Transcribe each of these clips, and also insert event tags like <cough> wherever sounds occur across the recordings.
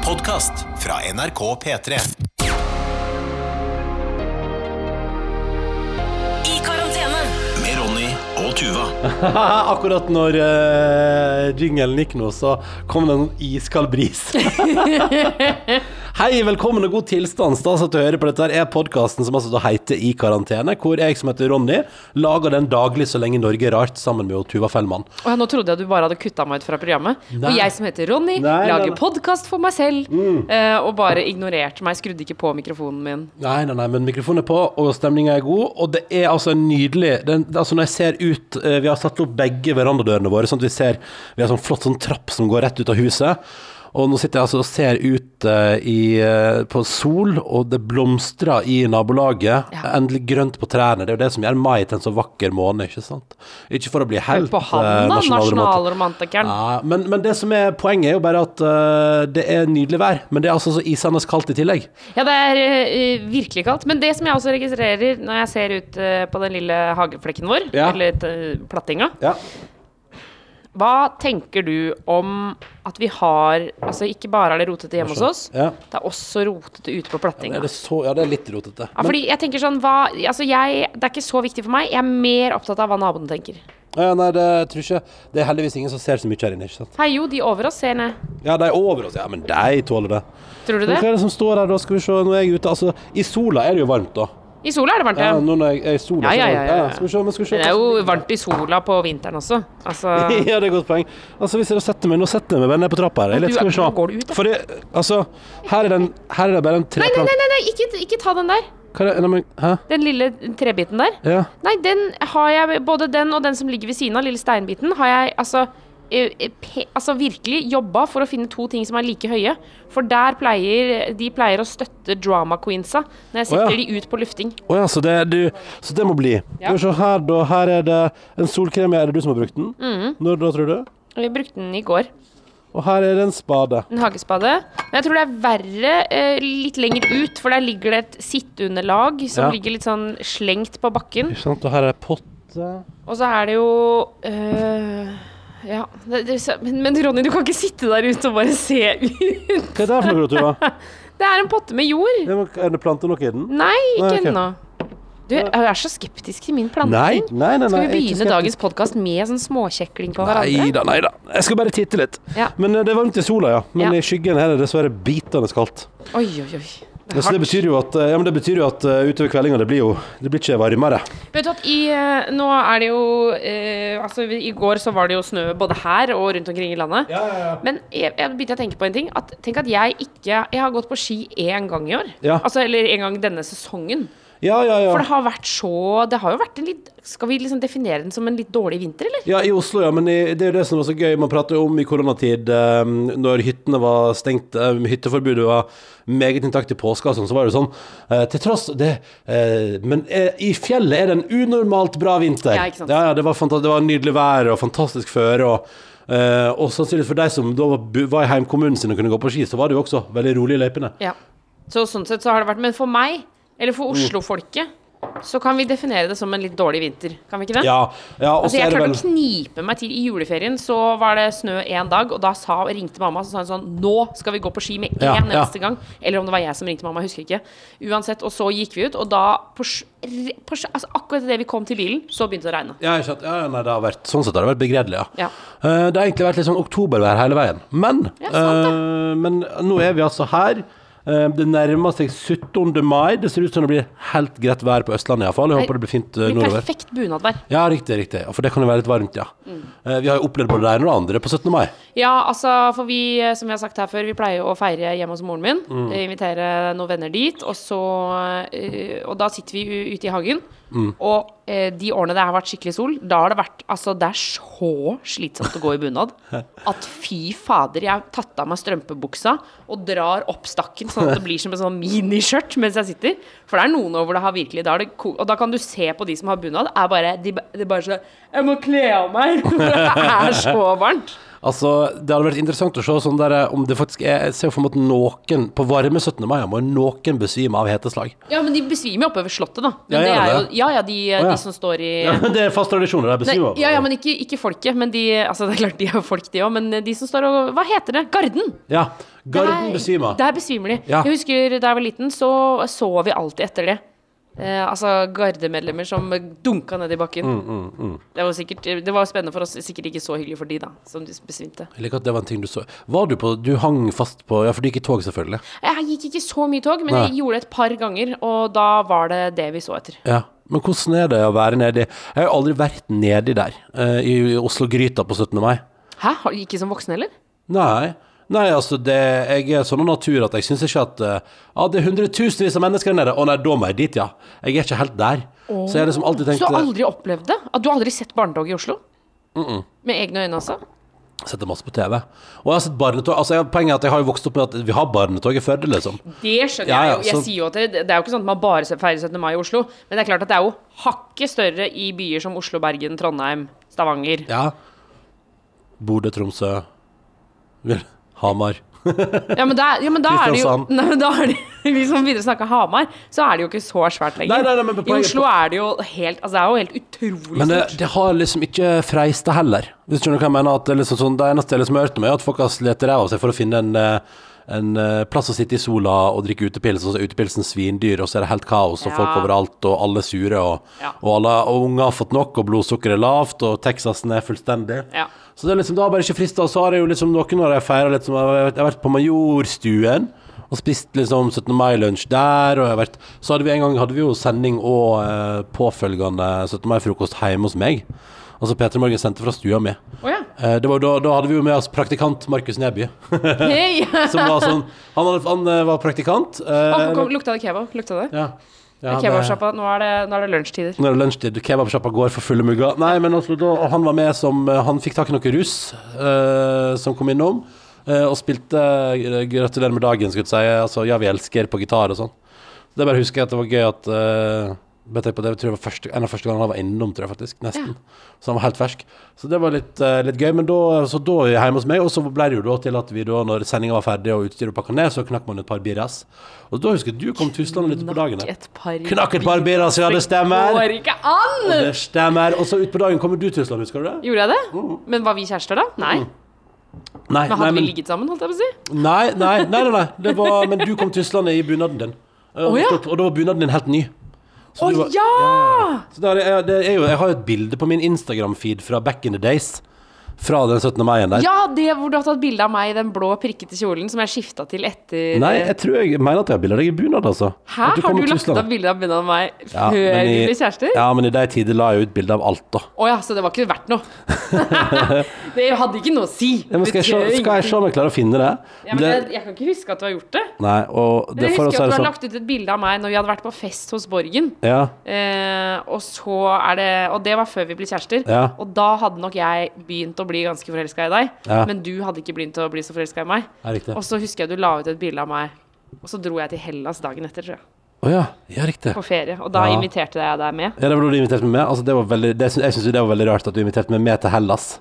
En podkast fra NRK P3. I karantene. Med Ronny og Tuva. <laughs> Akkurat når uh, jingelen gikk nå, så kom det en iskald bris. <laughs> Hei, velkommen og god tilstand. Stas at du hører på dette. her er podkasten som altså heter I karantene, hvor jeg som heter Ronny, lager den daglig så lenge Norge er rart, sammen med Tuva Fellmann. Og nå trodde jeg du bare hadde kutta meg ut fra programmet. Nei. Og jeg som heter Ronny, Nei, lager podkast for meg selv. eh, og bare ignorerte meg, skrudde ikke på mikrofonen min. Nei, nei, nei, men mikrofonen er på, og stemninga er god. Og det er altså nydelig den, altså Når jeg ser ut eh, Vi har satt opp begge verandadørene våre, sånn at vi ser Vi har sånn flott sånn trapp som går rett ut av huset. Og nå sitter jeg altså og ser ut i, eh, på sol, og det blomstrer i nabolaget. Ja. Endelig grønt på trærne. Det er jo det som gjør mai til en så vakker måned, ikke sant? Ikke for å bli helt på han, eh, da, nasjonalromantikeren. Ja, men, men det som er poenget, er jo bare at uh, det er nydelig vær. Men det er altså så isende kaldt i tillegg. Ja, det er uh, virkelig kaldt. Men det som jeg også registrerer når jeg ser ut uh, på den lille hageflekken vår, Ja. eller plattinga Ja. Hva tenker du om at vi har Altså, ikke bare er det rotete hjemme hos oss, Ja. det er også rotete ute på plattinga. det, så, ja, det er litt rotete. Ja, fordi jeg tenker sånn, hva, altså jeg, Det er ikke så viktig for meg. Jeg er mer opptatt av hva naboene tenker. Ja, nei, det tror ikke Det er heldigvis ingen som ser så mye her inne, ikke sant? Hei, jo, de over oss ser ned. Ja, de er over oss. Ja, men de tåler det. Tror du det? hva det? er det som står her, da? Skal vi se, nå er jeg ute. Altså, i sola er det jo varmt, da. I sola er det varmt, Ja, ja. nå når jeg er i sola, Ja, ja, ja. Skal vi se, skal vi se det er jo varmt i sola på vinteren også. Altså <laughs> ja, det er et godt poeng. Altså, hvis jeg setter meg Nå setter jeg meg bare ned på trappa her. Litt, skal vi se. går du ut, da. For det, altså, her er, den, her er det bare en Nei, nei, nei, nei, nei ikke, ikke ta den der. Hva er det? Hæ? Den lille trebiten der. Ja. Nei, den har jeg Både den og den som ligger ved siden av, lille steinbiten, har jeg altså altså virkelig jobba for å finne to ting som er like høye. For der pleier de pleier å støtte drama queensa når jeg Å, ja. de ut på lufting. Å ja, så det, du, så det må bli. Ja. Se her, da. Her er det en solkrem. Er det du som har brukt den? Mm. Når da, tror du? Vi brukte den i går. Og her er det en spade. En hagespade. Men jeg tror det er verre eh, litt lenger ut, for der ligger det et sitteunderlag som Ja. ligger litt sånn slengt på bakken. Ikke sant? Og her er potte. Og så er det jo øh, Ja. Det, det, men, men Ronny, du kan ikke sitte der ute og bare se ut. Hva er det for noe, Tuva? <laughs> Det er en potte med jord. Ja, Er det planter noe i den? Nei, ikke okay. ennå. Du jeg er så skeptisk til min planting. Nei, nei, nei. nei Skal vi begynne dagens podkast med sånn småkjekling på Nei hverandre? da, nei da. Jeg skal bare titte litt. Ja. Men eh, det er varmt i sola, ja. Men Ja. i skyggen er det dessverre bitende kaldt. Oi, oi, oi. Det Ja, så det betyr jo at, ja, men det betyr jo at uh, utover kveldinga det blir jo Det blir ikke varmere. Vet du at i, eh, Nå er det jo eh, Altså, i går så var det jo snø både her og rundt omkring i landet. Men jeg, jeg begynte å tenke på en ting. At, tenk at jeg ikke Jeg har gått på ski én gang i år. Ja. Altså, eller en gang denne sesongen. Ja, ja, ja. For det har vært så Det har jo vært en litt Skal vi liksom definere den som en litt dårlig vinter, eller? Ja, i Oslo, ja. Men i, det er jo det som var så gøy. Man prater jo om i koronatid, eh, når hyttene var stengt, eh, hytteforbudet var meget intakt i påska og sånn, så var det sånn eh, Til tross det eh, Men eh, i fjellet er det en unormalt bra vinter. Ja, ikke sant? Ja, ja, det var, det var nydelig vær og fantastisk føre. og eh, og sannsynligvis for deg som da var, var i heimkommunen sin og kunne gå på ski, så var det jo også veldig rolig i løypene. Ja. Så sånn sett så har det vært Men for meg, eller for Oslo-folket, så kan vi definere det som en litt dårlig vinter. Kan vi ikke det? Ja, ja Altså Jeg klarte vel å knipe meg til i juleferien. Så var det snø én dag, og da sa, ringte mamma og sa hun sånn Nå skal vi gå på ski med én Ja, ja. gang. Eller om det var jeg som ringte mamma, husker ikke. Uansett, og så gikk vi ut, og da på, på, altså Akkurat idet vi kom til bilen, så begynte det å regne. Ja, ikke sant? ja, nei, det har vært, sånn sett har det vært begredelig, ja. Ja. Uh, det har egentlig vært litt sånn oktobervær hele veien. Men, Ja, sant eh, men nå er vi altså her. Eh, det nærmer seg 17. mai. Det ser ut som det blir helt greit vær på Østlandet iallfall. Jeg håper det blir fint eh, Det blir nordover. perfekt bunadvær. Ja, riktig, riktig. For det kan jo være litt varmt, ja. Mm. Eh, vi har jo opplevd både det ene og det andre på 17. mai. Ja, altså, for vi, som vi har sagt her før, vi pleier å feire hjemme hos moren min. Mm. Invitere noen venner dit, og så Og da sitter vi ute i hagen. Mm. Og eh, de årene det har vært skikkelig sol, da har det vært Altså, det er så slitsomt å gå i bunad at fy fader, jeg har tatt av meg strømpebuksa og drar opp stakken sånn at det blir som en sånn miniskjørt mens jeg sitter. For det er noen over det har virkelig da det, Og da kan du se på de som har bunad, er bare De, de bare så Jeg må kle av meg! <laughs> For det er så varmt. Altså, det hadde vært interessant å se sånn der, eh, om det faktisk er Jeg ser for meg at noen på varme 17. mai må noen besvime av heteslag. Ja, men de besvimer jo oppe ved Slottet, da. Ja, Men det er jo, ja, ja, de, oh, ja. de som står i Ja, det er fast tradisjon, Nei, besvimer. ja, ja, men ikke, ikke folket. Men de Altså, det er klart de er jo folk, de òg, men de som står og Hva heter det? Garden! Ja, Garden besvimer. Der besvimer de. Ja. Jeg husker da jeg var liten, så så vi alltid etter det. Eh, altså gardemedlemmer som dunka ned i bakken. Mm, Det var sikkert Det var spennende for oss, sikkert ikke så hyggelig for de, da, som de besvimte. Jeg liker at det var en ting du så. Var du på Du hang fast på Ja, for du gikk i tog, selvfølgelig. Jeg gikk ikke så mye tog, men Nei. jeg gjorde det et par ganger, og da var det det vi så etter. Ja. Men hvordan er det å være nedi Jeg har jo aldri vært nedi der, eh, i Oslo-gryta på 17. mai. Hæ? Ikke som voksen heller? Nei. Nei, altså, det, jeg er sånn av natur at jeg syns ikke at eh, Ja, det er hundretusenvis av mennesker der nede. Å nei, da må jeg dit, ja. Jeg er ikke helt der. Så jeg har liksom alltid Så du har aldri opplevd det? At du har aldri sett barnetog i Oslo? Med egne øyne, altså? Setter masse på TV. Og jeg har sett barnetog Altså, jeg, Poenget er at jeg har jo vokst opp med at vi har barnetog i Førde, liksom. Det skjønner Ja, ja, jeg jo. Jeg så- sier jo at det, det er jo ikke sånn at man bare feirer 17. mai i Oslo. Men det er klart at det er jo hakket større i byer som Oslo, Bergen, Trondheim, Stavanger. Ja. Bodø, Tromsø Hamar. Ja, men, da, ja, men da er det jo. <laughs> Nei, men da er det, <laughs> Hvis man begynner å snakke Hamar, så er det jo ikke så svært lenger. Nei, nei, nei, men I Oslo er det jo helt Altså, det er jo helt utrolig Men det, stort. det har liksom ikke freista heller. Hvis du skjønner hva jeg mener. At det, er liksom sånn, det eneste jeg liksom har hørt om, er at folk har slitt ræva av seg for å finne en, eh, en eh, plass å sitte i sola og drikke utepils, og så er utepilsen svindyr, og så er det helt kaos, og Ja. folk overalt, og alle sure, og, Ja. og alle og unger har fått nok, og blodsukkeret er lavt, og Texasen er fullstendig. Ja. Så det er liksom, det har bare ikke frista. Og så har jeg jo liksom noen av de feira litt som Jeg har vært- på Majorstuen og spist liksom 17. mai-lunsj der. Og jeg har vært Så hadde vi en gang hadde vi jo sending og eh, påfølgende 17. mai-frokost hjemme hos meg. Altså Peter Morgen sendte fra stua mi. Oh, ja. Eh, da, da hadde vi jo med oss praktikant Markus Neby. <laughs> Som var sånn Han, hadde, han eh, var praktikant. eh, oh, lukta det kebab? Lukta det? ja. Ja, Kebabsjappa. Nå, er det- nå er det lunsjtider. Nå er det lunsjtid, kebabsjappa går for fulle mugger. Nei, men altså, da, han var med som Han fikk tak i noe russ uh, som kom innom, uh, og spilte uh, 'Gratulerer med dagen', skulle jeg si. Altså 'Ja, vi elsker' på gitar og sånn. Det bare husker jeg at det var gøy at vet jeg på det, jeg det var første, En av første gangene han var innom, tror jeg faktisk. Nesten. Så han var helt fersk. Så det var litt, uh, litt gøy. Men da, så da hjemme hos meg, og så ble det jo da til at vi da, når sendinga var ferdig og utstyret pakka ned, så knakk man et par birras. Og da husker jeg du kom tuslende litt på dagen. Et Knakk et par birras, ja, det stemmer! Går ikke an! Det stemmer. Og så utpå dagen kommer du Island, husker du det? Gjorde jeg det? Men var vi kjærester da? Nei. Nei, Men nei, hadde vi ligget sammen, holdt jeg på å si? nei, nei, nei, nei, nei. Det var, men du kom til Østlandet i bunaden din. Oh, ja. Og da var bunaden din helt ny. Å ja! Så der, jeg, det er jo, jeg har jo et bilde på min Instagram-feed fra back in the days. Fra den 17. mai der. Ja, det hvor du har tatt bilde av meg i den blå prikkete kjolen som jeg skifta til etter Nei, jeg tror jeg mener at jeg har bilde av deg i bunad, altså. Hæ? Du Har du lagt ut av bilde av bildet av meg Ja, før vi ble kjærester? Ja, men i de tider la jeg ut bilde av alt, da. Å ja, så det var ikke verdt noe. <laughs> det hadde ikke noe å si. Ja, skal, jeg se, skal jeg se om jeg klarer å finne det? Ja, men det jeg, jeg kan ikke huske at du har gjort det. nei, og Men det jeg husker at du har sånn lagt ut et bilde av meg når vi hadde vært på fest hos Borgen. Ja, Eh, og så er det Og det var før vi ble kjærester. Ja. Og da hadde nok jeg begynt å bli ganske forelska i deg. Ja. Men du hadde ikke begynt å bli så forelska i meg. Ja. Og så husker jeg du la ut et bilde av meg. Og så dro jeg til Hellas dagen etter, tror jeg. Oh, ja, ja, riktig. På ferie. Og da Ja. inviterte jeg deg med. Ja, det var da du inviterte meg med. Altså, det var veldig, det, jeg syns det var veldig rart at du inviterte meg med til Hellas.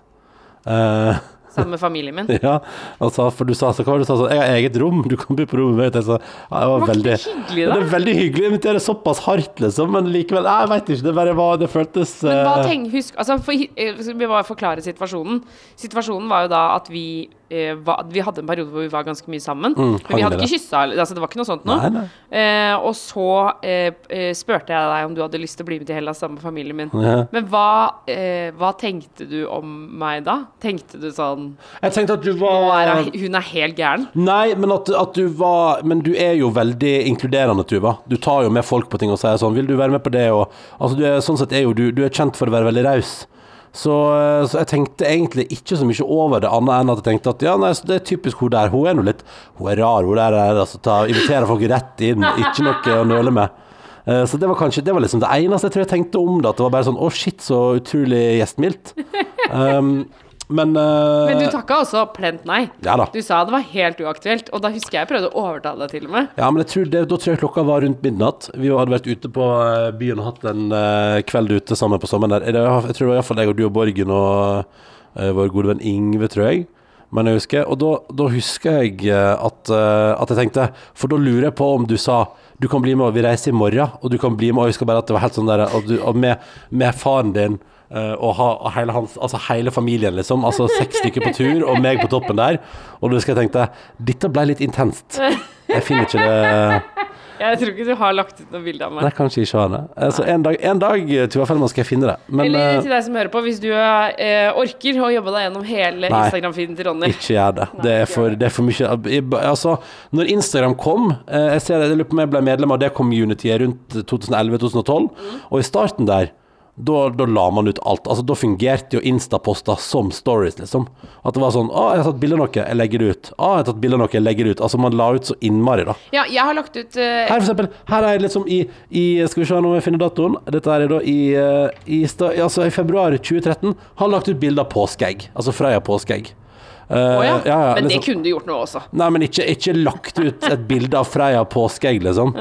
Eh, Sammen med familien min. <laughs> ja, altså, for du sa så, du sa sånn Jeg har eget rom, du kan bo på rommet mitt. Jeg sa, ja, det var Var veldig hyggelig, Ja, da? Det er veldig hyggelig å invitere såpass hardt, liksom, men likevel jeg veit ikke. Det bare var Det føltes Men hva eh, tenk, husk, altså for, eh, vi bare forklare situasjonen. Situasjonen var jo da at vi Vi hadde en periode hvor vi var ganske mye sammen. men Mm, men vi hadde ikke kyssa. Altså, det var ikke noe sånt noe. Nei, nei. Eh, og så eh, eh, spurte jeg deg om du hadde lyst til å bli med til Hellas sammen med familien min. Ja. Men hva, eh, hva tenkte du om meg da? Tenkte du sånn Jeg tenkte at du var er hun er helt gæren. Nei, men at, at du var Men du er jo veldig inkluderende, Tuva. Du tar jo med folk på ting og sier sånn 'Vil du være med på det?' og Altså, du er, sånn sett er jo du Du er kjent for å være veldig raus. Så, eh, så jeg tenkte egentlig ikke så mye over det, annet enn at jeg tenkte at ja, nei, det er typisk hun der. Hun er nå litt Hun er rar, hun der. er, Altså, ta, inviterer folk rett inn. Ikke noe å nøle med. Eh, Så det var kanskje Det var liksom det eneste jeg tror jeg tenkte om det. At det var bare sånn Å, shit, så utrolig gjestmildt. <laughs> Um, men uh, Men du takka også plent nei. Ja da. Du sa det var helt uaktuelt, og da husker jeg jeg prøvde å overtale deg til og med. Ja, men jeg tror det, da tror jeg klokka var rundt midnatt. Vi hadde vært ute på eh, byen og hatt en uh, kveld ute sammen på sommeren der. Jeg tror det var iallfall jeg og du og Borgen og, uh, vår gode venn Ingve, tror jeg. Men jeg husker, og da, da husker jeg at, at jeg tenkte For da lurer jeg på om du sa du kan bli med, og vi reiser i morgen, og du kan bli med. Og jeg husker bare at det var helt sånn der Og, du, og med, med faren din og ha hele, hans, altså hele familien, liksom. Altså seks stykker på tur, og meg på toppen der. Og da skal jeg tenkte Dette ble litt intenst. Jeg finner ikke det <laughs> Jeg tror ikke du har lagt ut noe bilde av meg. Nei, kanskje ikke har det. Altså, en dag, en dag Tuva Fellmann, skal jeg finne det. Men Eller eh, til deg som hører på, hvis du eh, orker å jobbe deg gjennom hele Instagram-feeden til Ronny. Ikke gjør det. Det er for, det er for mye Altså, når Instagram kom eh, Jeg ser det, jeg lurer på om jeg ble medlem av det communityet rundt 2011-2012, og i starten der da, da la man ut alt. Altså, da fungerte jo Insta-poster som stories, liksom. At det var sånn 'Å, jeg har tatt bilde av noe, jeg legger det ut'. 'Å, jeg har tatt bilde av noe, jeg legger det ut'. Altså, man la ut så innmari, da. Ja, jeg har lagt ut uh... Her, for eksempel, her er jeg liksom i, i Skal vi se om jeg finner datoen. Dette er da i, i, i, altså i februar 2013. Har lagt ut bilde av påskeegg. Altså Frøya påskeegg. Eh, ja. ja, ja, Men det liksom- kunne du gjort nå også. Nei, men ikke, ikke lagt ut et bilde av Freia påskeegg, liksom.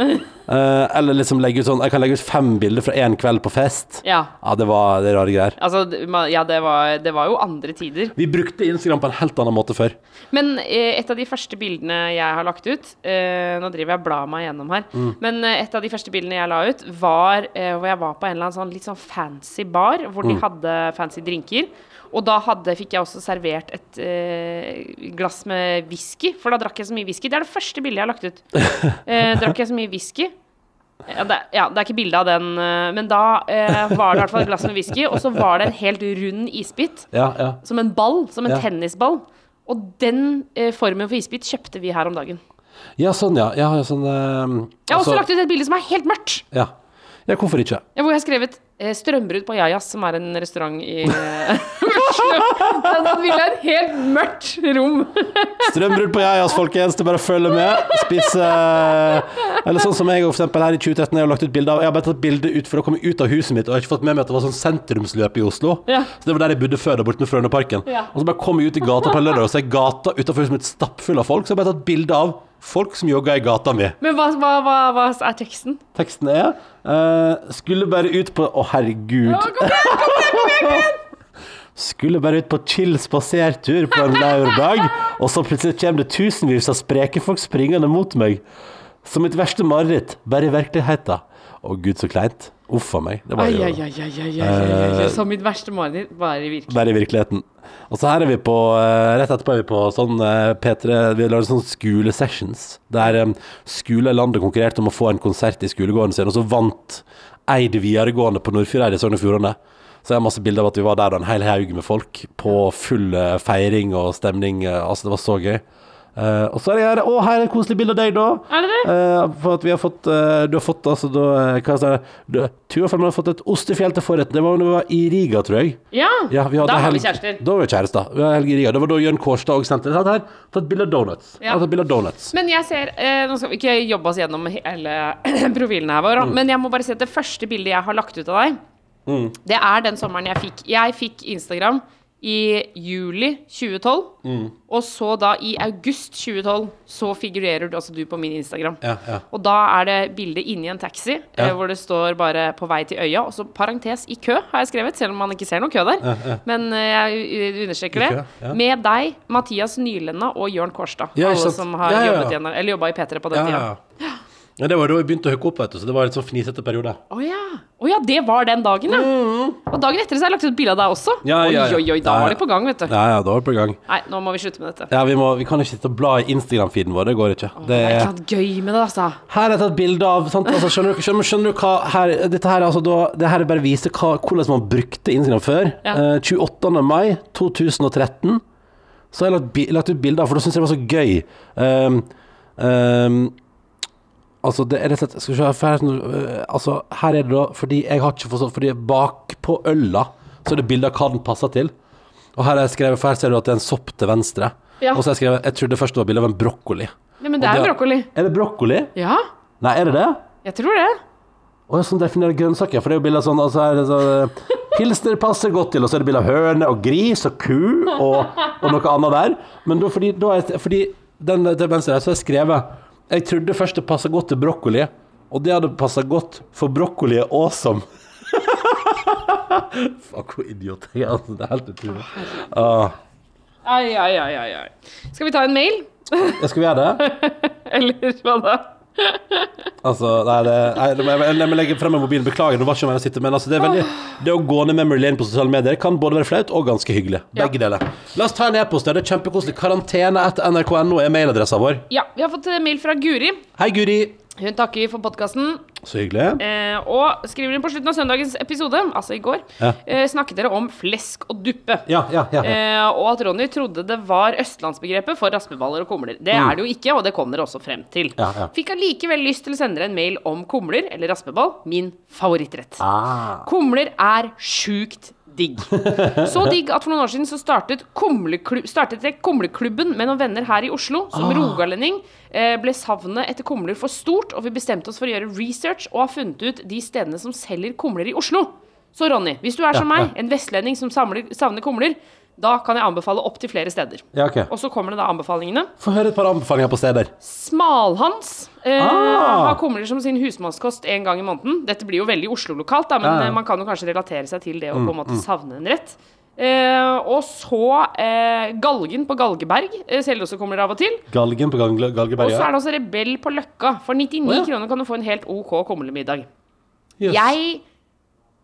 Uh, <laughs> eller liksom legge ut sånn Jeg kan legge ut fem bilder fra én kveld på fest. Ja. Ja, det var det rare greier. Altså, ja, det var, det var jo andre tider. Vi brukte Instagram på en helt annen måte før. Men eh, et av de første bildene jeg har lagt ut eh, Nå driver jeg og blar meg gjennom her. Mm. Men eh, et av de første bildene jeg la ut, var eh, hvor jeg var på en eller annen sånn litt sånn fancy bar, hvor Mm. de hadde fancy drinker. Og da hadde, fikk jeg også servert et eh, glass med whisky, for da drakk jeg så mye whisky. Det er det første bildet jeg har lagt ut. <laughs> Eh, drakk jeg så mye whisky. Ja det, ja, det er ikke bilde av den, eh, men da eh, var det i hvert fall et glass med whisky, og så var det en helt rund isbit. Ja, ja. Som en ball, som en tennisball. Og den eh, formen for isbit kjøpte vi her om dagen. Ja, sånn, ja. ja sånn, eh, Jeg har altså- også lagt ut et bilde som er helt mørkt. ja. Ja, hvorfor ikke? Ja, hvor jeg har skrevet eh, 'Strømbrudd på Jajas', som er en restaurant i eh, <laughs> Oslo. Da ville ha et helt mørkt rom. Strømbrudd på Jajas, folkens. Det er bare å følge med. Spise Eller sånn som jeg for eksempel her i 2013 jeg har lagt ut bilde av Jeg har bare tatt bilde ut for å komme ut av huset mitt, og jeg har ikke fått med meg at det var sånn sentrumsløp i Oslo. Ja. Så det var der jeg bodde før, da borte med Frøyneparken. Ja. Og så bare kom jeg ut i gata på en lørdag, og så er gata utenfor huset mitt stappfull av folk. Så jeg har bare tatt bilde av folk som jogger i gata mi. Men hva, hva, hva, er teksten? Teksten er uh, Skulle bare ut på Å, herregud. Skulle bare ut på chill spasertur på en lørdag, og så plutselig kommer det tusenvis av spreke folk springende mot meg. Som mitt verste mareritt, bare i virkeligheten. Å gud, så kleint. Uff a meg. Det var jo ai. Som mitt verste mareritt, bare i virkeligheten. bare i virkeligheten. Og så her er vi på eh, Rett etterpå er vi på sånn eh, P3 Vi har laget sånn skolesessions. Der um, landet konkurrerte om å få en konsert i skolegården sin, og så vant Eid videregående på Nordfjordeid i Sogn og Fjordane. Så jeg har masse bilder av at vi var der, da, en hel haug med folk, på full eh, feiring og stemning. eh, altså, det var så gøy. Eh, og så er det her Å, her er et koselig bilde av deg, da. Er det det? Uh, for at vi har fått uh, Du har fått altså da Hva heter det? Du, Tuva Fellmann har fått et ostefjell til forretten. Det var da vi var i Riga, tror jeg. Ja, Ja, vi da var vi kjærester. Da var vi kjærester. Vi var helg i Riga. Det var da Jørn Kårstad òg sendte det. Her, tatt bilde av donuts. Ja. Jeg tatt bilde av donuts. Men jeg ser Nå skal vi ikke jobbe oss gjennom hele <clears throat> profilen her vår, Mm. men jeg må bare si at det første bildet jeg har lagt ut av deg, Mm. det er den sommeren jeg fikk Jeg fikk Instagram i juli 2012, Mm. og så da i august 2012 så figurerer du, altså du på min Instagram. Ja, ja. Og da er det bilde inni en taxi eh, Ja. hvor det står bare 'på vei til øya', og så parentes 'i kø', har jeg skrevet, selv om man ikke ser noen kø der. Men eh, jeg understreker det. Med deg, Mathias Nylenda og Jørn Kårstad. Alle som har jobbet igjen, eller jobba i P3 på den Ja, tida. Ja. det var da vi begynte å hooke opp, vet du, så det var en sånn fnisete periode. Å ja. Å ja, det var den dagen, ja. Og dagen etter så har jeg lagt ut bilde av deg også. Mm. Ja, ja, ja. Oi, oi, oi, da var det på gang, vet du. Ja, ja, da var det på gang. Nei, nå må vi slutte med dette. Ja, vi, må, vi kan ikke sitte og bla i Instagram-feeden vår, det går ikke. Det Det er er, ikke noe gøy med det, altså. her er tatt bilde av sant? Altså, skjønner, du, skjønner, skjønner du hva her, Dette her er altså da Det her er bare viser hva, hvordan man brukte Instagram før. Ja. Eh, 28. mai 2013 så har jeg lagt, bi- lagt ut bilder, for da syns jeg det var så gøy. Um, um, altså, det er rett og slett Skal vi se her, øh, Altså, her er det da Fordi jeg har ikke forstått Fordi bak på øla så er det bilde av hva den passer til. Og her har jeg skrevet For her ser du at det er en sopp til venstre. Ja. Og så har jeg skrevet Jeg trodde først det var bilde av en brokkoli. Ja, men det er det- brokkoli. Er det brokkoli? Ja, Nei, er det det? jeg tror det. Å, sånn definerer grønnsaker. For det er jo bilder sånn altså er det så, Pilsner passer godt til, og så er det bilde av høne og gris og ku og, og noe annet der. Men da, fordi, da er, fordi den til venstre her så har jeg skrevet Jeg trodde først det passa godt til brokkoli, og det hadde passa godt, for brokkoli er awesome. <laughs> Fuck, hvor idiot jeg er. Altså, det er helt utrolig. Ah. Ai, ai, ai, ai. Skal vi ta en mail? Skal vi gjøre det? <laughs> Eller hva da? Altså, nei, det, nei, det må jeg, jeg må legge frem mobilen. Beklager, det var ikke å sitte, men altså, det, er veldig, det å gå ned memory lane på sosiale medier kan både være flaut og ganske hyggelig. Begge deler. La oss ta en e-post. Det er kjempekoselig. Karantene etter nrk.no er mailadressa vår. Ja, vi har fått eh, mail fra Guri. Hei, Guri. Hun takker for podkasten. Så hyggelig. Eh, og skriver inn på slutten av søndagens episode, altså i går, Ja. eh, snakket dere om flesk og duppe. Ja, ja. Eh, og at Ronny trodde det var østlandsbegrepet for raspeballer og kumler. Det er det jo ikke, og det kom dere også frem til. Mm. Ja, ja. Fikk allikevel lyst til å sende dere en mail om kumler, eller raspeball, min favorittrett. Ah. Kumler er sjukt digg. Så digg at for noen år siden så startet, kumleklu- startet Kumleklubben med noen venner her i Oslo. Som rogalending eh, ble savnet etter kumler for stort, og vi bestemte oss for å gjøre research og har funnet ut de stedene som selger kumler i Oslo. Så Ronny, hvis du er som meg, en vestlending som samler, savner kumler, da kan jeg anbefale opp til flere steder. ja, okay. Og så kommer det da anbefalingene. Få høre et par anbefalinger på steder. Smalhans eh, Ah. har kumler som sin husmannskost en gang i måneden. Dette blir jo veldig Oslo-lokalt, men Ja, Mm, ja. eh, man kan jo kanskje relatere seg til det å på en måte savne en rett. Eh, og så eh, Galgen på Galgeberg eh, selger også kumler av og til. Galgen på Galgeberg, ja. Og så er det også Rebell på Løkka. For 99 oh, ja. kroner kan du få en helt OK kumlemiddag. Yes. Jeg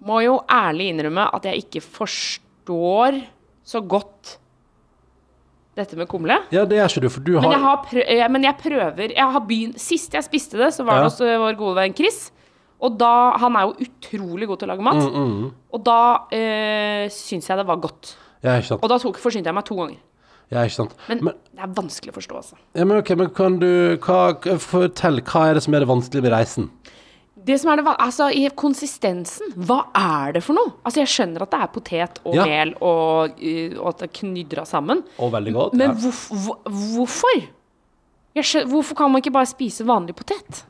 må jo ærlig innrømme at jeg ikke forstår så godt dette med kumle. Ja, det gjør ikke du, for du Men jeg, har har prø eh, men jeg prøver jeg har begynt, Sist jeg spiste det, så var Ja. det hos eh, vår gode venn Chris. Og da, Han er jo utrolig god til å lage mat. Mm, Og da uh, syns jeg det var godt. Ja, ikke sant. Og da tok, forsynte jeg meg to ganger. Ja, ikke sant. Men, Men, det er vanskelig å forstå, altså. ja, men ok, men kan du hva, Fortell, hva er det som er det vanskelige med reisen? Det som er det, altså, i Konsistensen, hva er det for noe? Altså, Jeg skjønner at det er potet og Ja. mel, og, og at det er knydra sammen. Og veldig godt. Men ja. hvorf, hvor, hvorfor? Jeg skjø- hvorfor kan man ikke bare spise vanlig potet?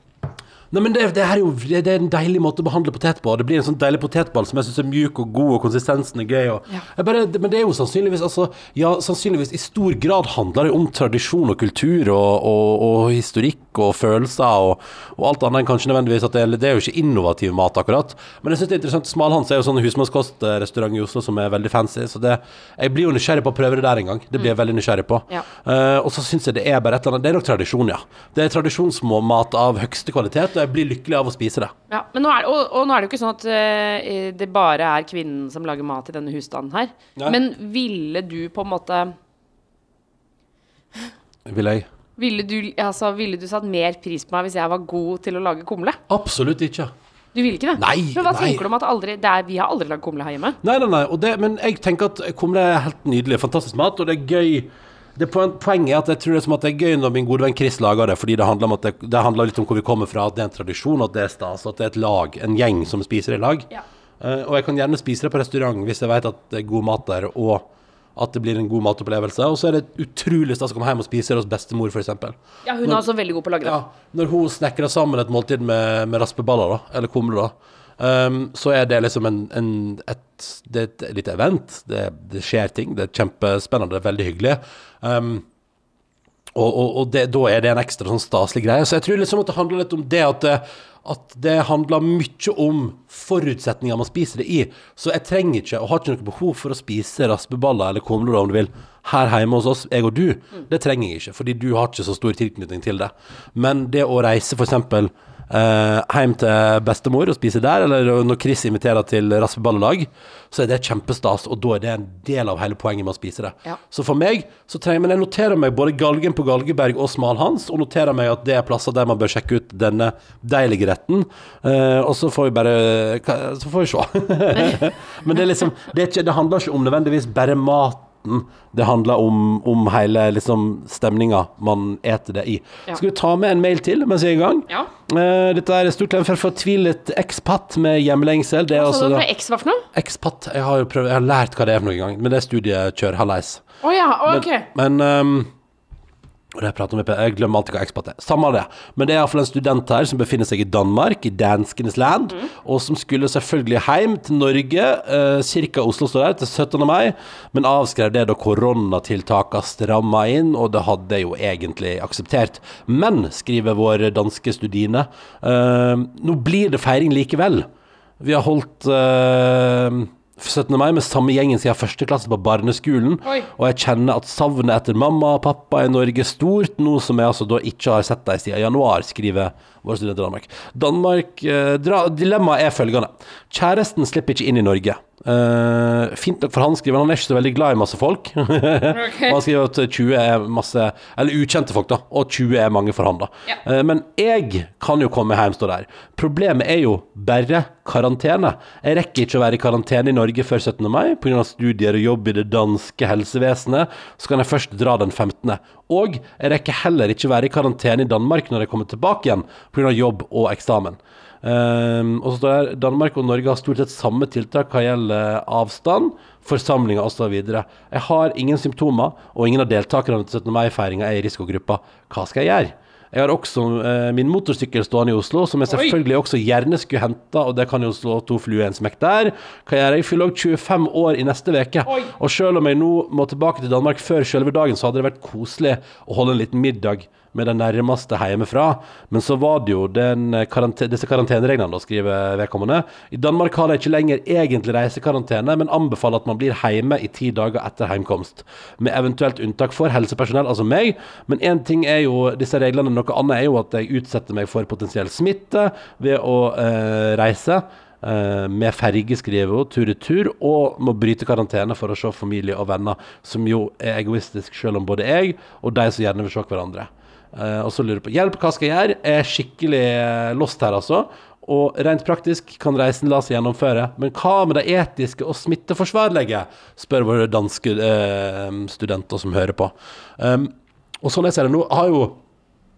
Nei, men det, det her er jo det, det er en deilig måte å behandle potet på. Det blir en sånn deilig potetball som jeg syns er mjuk og god, og konsistensen er gøy. Og Ja. bare, det, men det er jo sannsynligvis altså, Ja, sannsynligvis i stor grad handler det om tradisjon og kultur og, og, og historikk og følelser og, alt annet enn kanskje nødvendigvis at det, det er jo ikke innovativ mat, akkurat. Men jeg syns det er interessant. Smalhans er jo sånn husmannskostrestaurant i Oslo som er veldig fancy, så det, jeg blir jo nysgjerrig på å prøve det der en gang. Det blir jeg veldig nysgjerrig på. Ja. Uh, og så syns jeg det er bare et eller annet Det er nok tradisjon, ja. Det er tradisjonsmat av høyeste kvalitet, jeg blir lykkelig av å spise det. Ja, men nå er, og, og nå er det jo ikke sånn at uh, det bare er kvinnen som lager mat i denne husstanden her. Nei. Men ville du på en måte Vil jeg? ville du, altså, ville du satt mer pris på meg hvis jeg var god til å lage kumle? Absolutt ikke. Du vil ikke det? Nei, Men hva nei. tenker du om at aldri, det er, vi har aldri lagd kumle her hjemme? Nei, nei, nei. Det, men jeg tenker at kumle er helt nydelig. Fantastisk mat, og det er gøy. Det Poenget er at jeg tror det er som at det er gøy når min gode venn Chris lager det, fordi det handler, om at det, det handler litt om hvor vi kommer fra, at det er en tradisjon, at det er stas, at det er et lag, en gjeng som spiser i lag. Ja. Uh, og jeg kan gjerne spise det på restaurant hvis jeg vet at det er god mat der, og at det blir en god matopplevelse. Og så er det utrolig stas å komme hjem og spise det hos bestemor, f.eks. Ja, hun er altså veldig god på å lage det. Ja, når hun snekrer sammen et måltid med, med raspeballer, da, eller kumler, da, ehm, så er det liksom en, en, et, det er et lite event. Det, det skjer ting. Det er kjempespennende, det er veldig hyggelig. Um, og og, og det, da er det en ekstra sånn staselig greie. Så jeg tror liksom at det handler litt om det at det, at det handler mye om forutsetninger man spiser det i. Så jeg trenger ikke, og har ikke noe behov for å spise raspeballer eller kumler, om du vil, her hjemme hos oss, jeg og du. Det trenger jeg ikke, fordi du har ikke så stor tilknytning til det. Men det å reise for eksempel eh, hjem til bestemor og spise der, eller når Chris inviterer til raspeballelag, så er det kjempestas, og da er det en del av hele poenget med å spise det. Ja. Så for meg, så trenger men jeg noterer meg både Galgen på Galgeberg og Smalhans, og noterer meg at det er plasser der man bør sjekke ut denne deilige retten. Eh, og så får vi bare Så får vi se. <laughs> men det er liksom det, er ikke, det handler ikke om nødvendigvis bare maten. Det handler om, om hele liksom stemninga man eter det i. Ja. Skal vi ta med en mail til mens vi er i gang? Ja. Uh, dette er stort for fortvilet ekspat med hjemlengsel. Det er Hva sa altså du for noe? Ekspat. Jeg har jo prøvd, jeg har lært hva det er for noen gang, men det er studiekjør, hallais. Oh, ja, ok. Men ehm, og det jeg, prater om, jeg glemmer alltid hva ekspat er. Samme det. Men det er iallfall en student her som befinner seg i Danmark, i danskenes land, og som skulle selvfølgelig hjem til Norge, uh, ca. Oslo står der, til 17. mai, men avskrev det da koronatiltakene stramma inn, og det hadde jeg jo egentlig akseptert. Men, skriver vår danske studine, ehm, nå blir det feiring likevel. Vi har holdt eh, 17. mai med samme gjengen siden første klasse på barneskolen. Oi. Og jeg kjenner at savnet etter mamma og pappa i Norge er stort, noe som jeg altså da ikke har sett dem siden januar, skriver vår studenter i Danmark. Danmark eh, Dilemmaet er følgende. Kjæresten slipper ikke inn i Norge. Uh, fint nok for han, skriver han. Han er ikke så veldig glad i masse folk. <laughs> okay. han skriver at 20 er masse Eller ukjente folk, da. Og 20 er mange for han, da. Ja. Uh, men jeg kan jo komme hjem, står der. Problemet er jo bare karantene. Jeg rekker ikke å være i karantene i Norge før 17. mai pga. studier og jobb i det danske helsevesenet. Så kan jeg først dra den 15. Og jeg rekker heller ikke være i karantene i Danmark når jeg kommer tilbake igjen pga. jobb og eksamen. Um, og så står det her Danmark og Norge har stort sett samme tiltak hva gjelder avstand, forsamlinger osv. Jeg har ingen symptomer, og ingen av deltakerne til 17. mai-feiringa er i risikogruppa. Hva skal jeg gjøre? Jeg har også eh, min motorsykkel stående i Oslo, som jeg selvfølgelig også gjerne skulle henta, og det kan jo slå to fluer i en smekk der. Hva gjør jeg? Jeg fyller òg 25 år i neste uke. Og selv om jeg nå må tilbake til Danmark før selve dagen, så hadde det vært koselig å holde en liten middag med den nærmeste hjemmefra. Men så var det jo eh, karante disse karantenereglene, da, skriver vedkommende. I Danmark har de ikke lenger egentlig reisekarantene, men anbefaler at man blir hjemme i ti dager etter heimkomst. Med eventuelt unntak for helsepersonell, altså meg. Men én ting er jo disse reglene, noe annet er jo at jeg utsetter meg for potensiell smitte ved å eh, reise. eh, med ferge, skriver hun, tur-retur, og må bryte karantene for å se familie og venner, som jo er egoistisk, selv om både jeg og de som gjerne vil se hverandre. Eh, og så lurer på hjelp, hva skal jeg gjøre? Jeg er skikkelig eh, lost her, altså. Og rent praktisk kan reisen la seg gjennomføre, men hva med det etiske og smitteforsvarlige? spør våre danske eh, studenter som hører på. Um, og sånn jeg ser det nå, har jo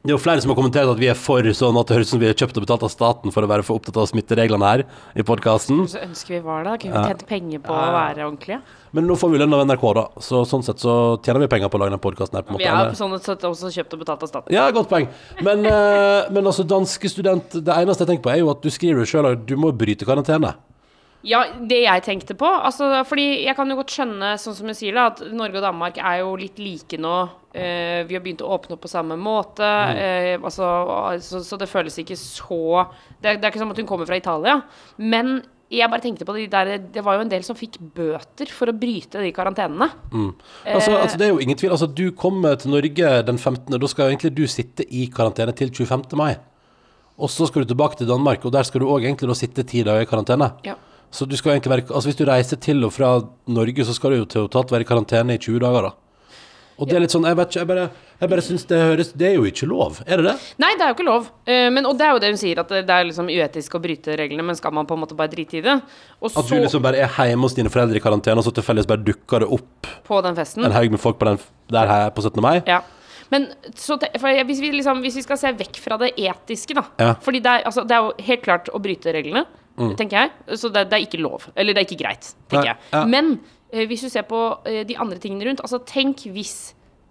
det er jo flere som har kommentert at vi er for sånn at det høres ut som vi er kjøpt og betalt av staten for å være for opptatt av smittereglene her i podkasten. Så ønsker vi var det. Kunne vi tjent penger på å være ordentlige? Men nå får vi lønn av NRK, da, så sånn sett så tjener vi penger på å lage denne podkasten her. på en Vi måte. er på sånn sett også kjøpt og betalt av staten. Ja, godt poeng. Men, eh, men altså, danske student Det eneste jeg tenker på, er jo at du skriver jo sjøl at du må bryte karantene. Ja, det jeg tenkte på altså, Fordi jeg kan jo godt skjønne, sånn som du sier da, at Norge og Danmark er jo litt like nå. Uh, vi har begynt å åpne opp på samme måte. Uh, altså, så, så det føles ikke så det det er ikke som at hun kommer fra Italia. Men jeg bare tenkte på de der Det var jo en del som fikk bøter for å bryte de karantenene. Altså, altså, det er jo ingen tvil. Altså, du kommer til Norge den 15., og da skal jo egentlig du sitte i karantene til 25. mai. Og så skal du tilbake til Danmark, og der skal du òg egentlig da sitte ti dager i karantene. Ja. Så du skal egentlig være Altså, hvis du reiser til og fra Norge, så skal du jo til tatt være i karantene i 20 dager, da. Og det er litt sånn Jeg vet ikke, jeg bare, jeg bare syns det høres Det er jo ikke lov, er det det? Nei, det er jo ikke lov. Eh, men, og det er jo det hun sier, at det, er liksom uetisk å bryte reglene, men skal man på en måte bare drite i det? Og At du liksom bare er hjemme hos dine foreldre i karantene, og så tilfeldigvis bare dukker det opp på den festen en haug med folk på den, der her på 17. mai? Ja. Men så hvis, vi liksom, hvis vi skal se vekk fra det etiske, da Ja. Fordi det er, altså, det er jo helt klart å bryte reglene, tenker jeg. Så det, det er ikke lov. Eller det er ikke greit, tenker jeg. ja. Men eh, hvis du ser på eh, de andre tingene rundt Altså tenk hvis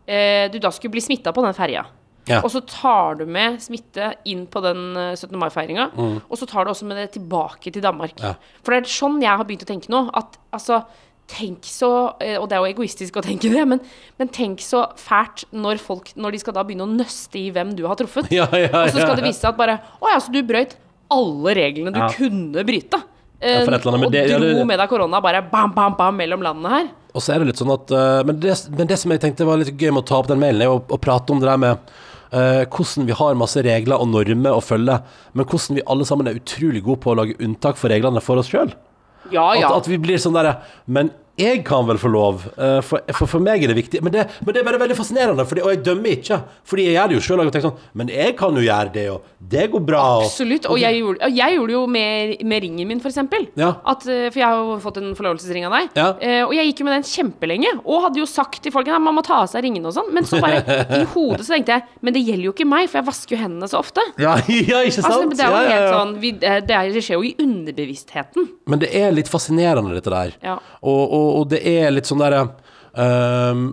eh, du da skulle bli smitta på den ferja. Ja. Og så tar du med smitte inn på den eh, 17. mai-feiringa. Og så tar du også med det tilbake til Danmark. Mm. Ja. For det er sånn jeg har begynt å tenke nå. At altså Tenk så eh, Og det er jo egoistisk å tenke det, men, men tenk så fælt når folk Når de skal da begynne å nøste i hvem du har truffet. <laughs> Ja, ja, Og så skal det vise seg at bare Å ja, så du brøyt alle reglene du Ja. kunne bryte. Ja, annet, men og det- ja, dro med deg korona bare bam, bam, bam mellom landene her. Og så er det litt sånn at eh, men, det, men det som jeg tenkte var litt gøy med å ta opp den mailen, er å, å prate om det der med Uh, hvordan vi har masse regler og normer å følge, men hvordan vi alle sammen er utrolig gode på å lage unntak for reglene for oss sjøl. Ja, At, at vi blir sånn derre Men jeg kan vel få lov, eh, for, for, for meg er det viktig. Men det, men det er bare veldig fascinerende, fordi, og jeg dømmer ikke. Fordi jeg gjør det jo sjøl. Sånn, men jeg kan jo gjøre det, og det går bra. og- Absolutt. Og jeg gjorde, jeg gjorde det jo med, med ringen min, for eksempel. Ja. At, eh, for jeg har jo fått en forlovelsesring av deg. Ja. Eh, og jeg gikk jo med den kjempelenge. Og hadde jo sagt til folk at man må ta av seg ringene og sånn. Men så bare i <laughs> hodet så tenkte jeg Men det gjelder jo ikke meg, for jeg vasker jo hendene så ofte. Ja, <laughs> ja, ikke sant? Altså, det er jo helt sånn vi, det, er- det skjer jo i underbevisstheten. Men det er litt fascinerende, dette der. Ja. Og, og, og det er litt sånn derre um,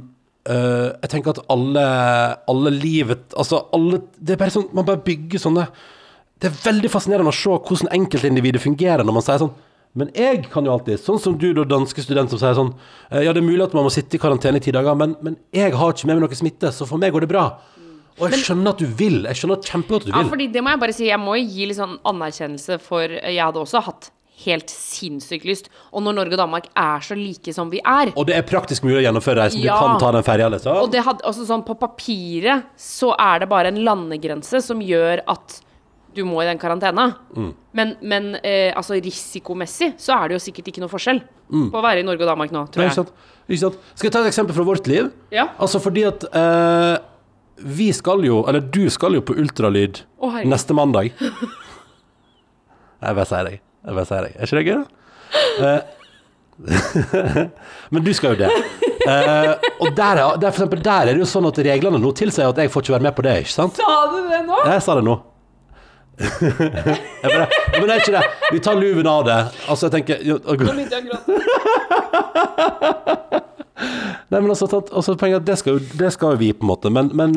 uh, Jeg tenker at alle, alle livet Altså, alle Det er bare sånn Man bare bygger sånne Det er veldig fascinerende å se hvordan enkeltindividet fungerer når man sier sånn men jeg kan jo alltid, sånn som du, da, danske student, som sier sånn eh, Ja, det er mulig at man må sitte i karantene i ti dager, men, men jeg har ikke med meg noe smitte, så for meg går det bra. Og jeg skjønner at du vil. Jeg skjønner kjempegodt at du Ja, vil. fordi det må jeg bare si, jeg må jo gi litt sånn anerkjennelse for Jeg hadde også hatt helt sinnssykt lyst. Og når Norge og Danmark er så like som vi er Og det er praktisk mulig å gjennomføre reisen. Ja. Du kan ta den ferja, liksom. Og det hadde, også sånn på papiret så er det bare en landegrense som gjør at du må i den karantena. Mm. Men, men eh, altså risikomessig så er det jo sikkert ikke noe forskjell på å være i Norge og Danmark nå, Nei, tror ikke jeg. Ikke sant? Skal jeg ta et eksempel fra vårt liv? Ja. Altså fordi at eh, vi skal jo, eller du skal jo på ultralyd oh, neste mandag. <laughs> Jeg bare sier deg. Jeg bare sier det. Er ikke det gøy, da? Eh, <laughs> Men du skal jo det. Uh, og der, er- der, for eksempel, der er det jo sånn at reglene nå tilsier at jeg får ikke være med på det, ikke sant? Sa du det nå? Jeg sa det nå. bare, men det er ikke det. Vi tar luven av det. Altså, jeg tenker jo, Nå begynte jeg å gråte. <laughs> Nei, men altså, tatt- altså poenget er at det skal, jo, det skal jo vi, på en måte. Men, men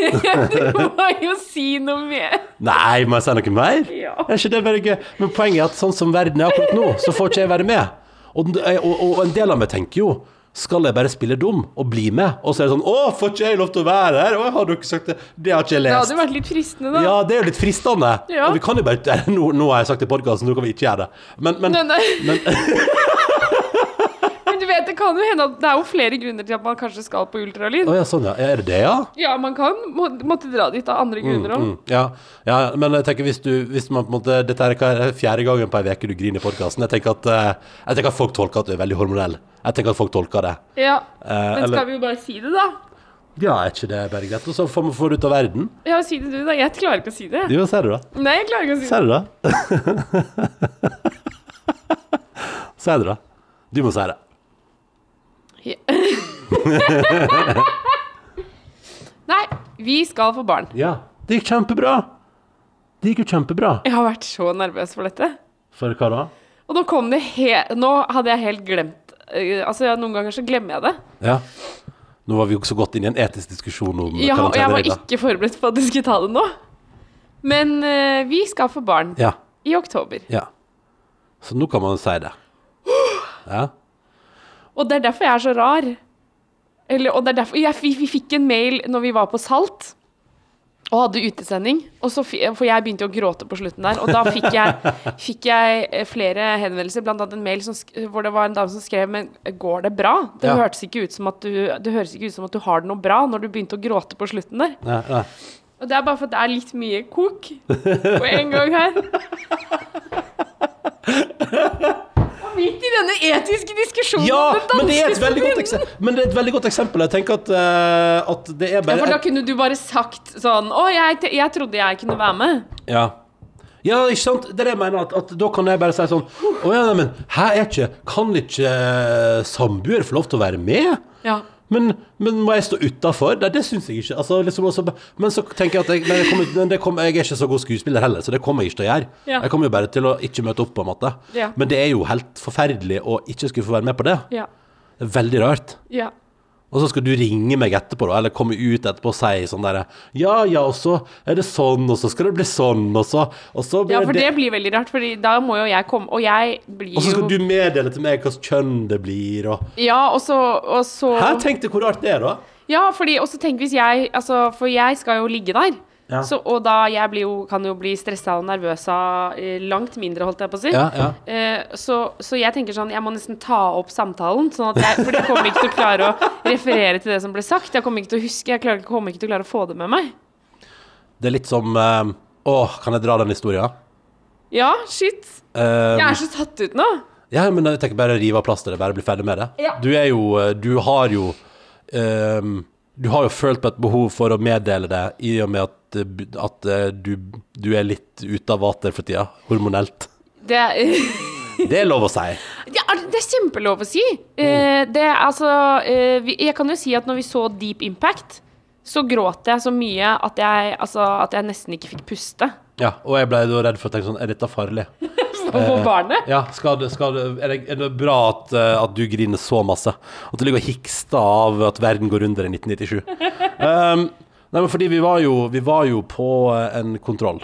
<laughs> Du må jo si noe mer. Nei, må jeg si noe mer? Ja. Er ikke det bare gøy? Men poenget er at sånn som verden er akkurat nå, så får ikke jeg være med. Og, og, og en del av meg tenker jo skal jeg bare spille dum og bli med? Og så er det sånn Å, får ikke jeg lov til å være her? Å, har ikke sagt det? Det har ikke jeg lest. Det hadde vært litt fristende, da. Ja, det er jo litt fristende. Ja. Og vi kan jo bare <laughs> Nå, nå har jeg sagt det i podkasten, nå kan vi ikke gjøre det. Men, men, Nei, nei. men du <laughs> vet, det kan jo hende at det er jo flere grunner til at man kanskje skal på ultralyd. Oh, ja, sånn ja. Er det det, ja? Ja, man kan må, måtte dra dit av andre grunner òg. Mm, ja, ja, men jeg tenker hvis du Hvis man på en måte Dette er er fjerde gangen på ei uke du griner i podkasten. Jeg eh, Jeg tenker at folk tolker at du er veldig hormonell. Jeg tenker at folk tolker det. Ja. Eh, Men eller- skal vi jo bare si det, da? Ja, er ikke det bare greit? Og så får vi få det ut av verden. Ja, si det du, da. Jeg klarer ikke å si det. Jo, sier du det? Nei, jeg klarer ikke å si det. Sier du det? <laughs> Sier du det? Du må si det. <laughs> Nei, vi skal få barn. Ja. Det gikk kjempebra. Det gikk jo kjempebra. Jeg har vært så nervøs for dette. For hva da? Og nå kom det he Nå hadde jeg helt glemt eh, Altså, ja, noen ganger så glemmer jeg det. Ja. Nå var vi jo så godt inn i en etisk diskusjon om Ja, og jeg var ikke forberedt på at du skulle ta det nå. Men uh, vi skal få barn Ja. i oktober. ja. Så nå kan man si det. Ja. Og det er derfor jeg er så rar. Eller, og det er derfor jeg, vi, vi fikk en mail når vi var på Salt og hadde utesending. Og så, for jeg begynte å gråte på slutten der. Og da fikk jeg, <laughs> fikk jeg eh, flere henvendelser, annet en mail som, hvor det var en dame som skrev Men går det bra? Det, Ja. hørtes ikke ut som at du, det høres ikke ut som at du har det noe bra når du begynte å gråte på slutten der. Ja, ja. Og det er bare for at det er litt mye kok på en gang her. <laughs> Midt i denne etiske diskusjonen Ja, om den men det, er et veldig godt eksempel, men det er et veldig godt eksempel. Jeg tenker at, uh, at det er Ja, for da kunne du bare sagt sånn Å, jeg, jeg trodde jeg kunne være med. Ja. Ja, ikke sant? Det er det jeg mener. At, at da kan jeg bare si sånn Å ja, neimen, her er ikke Kan ikke eh, samboer få lov til å være med? Ja. Men, men må jeg stå utafor? Nei, det syns jeg ikke. Altså, liksom altså, men så tenker jeg at jeg, jeg, kommer, det kommer, jeg er ikke så god skuespiller heller, så det kommer jeg ikke til å gjøre. Ja. Jeg kommer jo bare til å ikke møte opp, på en måte. Ja. Men det er jo helt forferdelig å ikke skulle få være med på det. Ja. Det er veldig rart. Ja. Og så skal du ringe meg etterpå, da, eller komme ut etterpå og si sånn derre Ja, ja, og så er det sånn, og så skal det bli sånn, og så, og så blir ja, for det det blir veldig rart, for da må jo jeg komme Og jeg blir jo Og så skal du meddele til meg hvilket kjønn det blir, og Ja, og så, og så Hæ, tenk deg hvor rart det er, da. Ja, fordi Og så tenk hvis jeg Altså, for jeg skal jo ligge der. Ja. Så, og da jeg blir jo, kan jo bli stressa og nervøs av eh, langt mindre, holdt jeg på å si. Ja, ja. Eh, så, så jeg tenker sånn, jeg må nesten ta opp samtalen, sånn jeg, for jeg kommer ikke til å klare å referere til det som ble sagt. Jeg kommer ikke til å huske, jeg klarer, kommer ikke til å klare å få det med meg. Det er litt som eh, Åh, kan jeg dra den historien? Ja, shit. Um, Jeg er så tatt ut nå. ja, men jeg tenker bare rive av plasteret, bare bli ferdig med det. Ja. Du er jo eh, Du har jo um, Du har jo følt på et behov for å meddele det i og med at, at eh, du, du er litt ute av vater for tida, hormonelt. Det er <laughs> Det er lov å si. Ja, det er kjempelov å si. Mm. det er altså eh, Jeg kan jo si at når vi så Deep Impact, så gråt jeg så mye at jeg, altså, at jeg nesten ikke fikk puste. Ja, og jeg ble da redd for å tenke sånn Er dette farlig? <laughs> For barnet. Ja, skal det, skal det, er, det, er det bra at, eh, at du griner så masse? At du ligger og hikster av at verden går under i 1997? Um, <laughs> nei, men fordi vi var jo, vi var jo på eh, en kontroll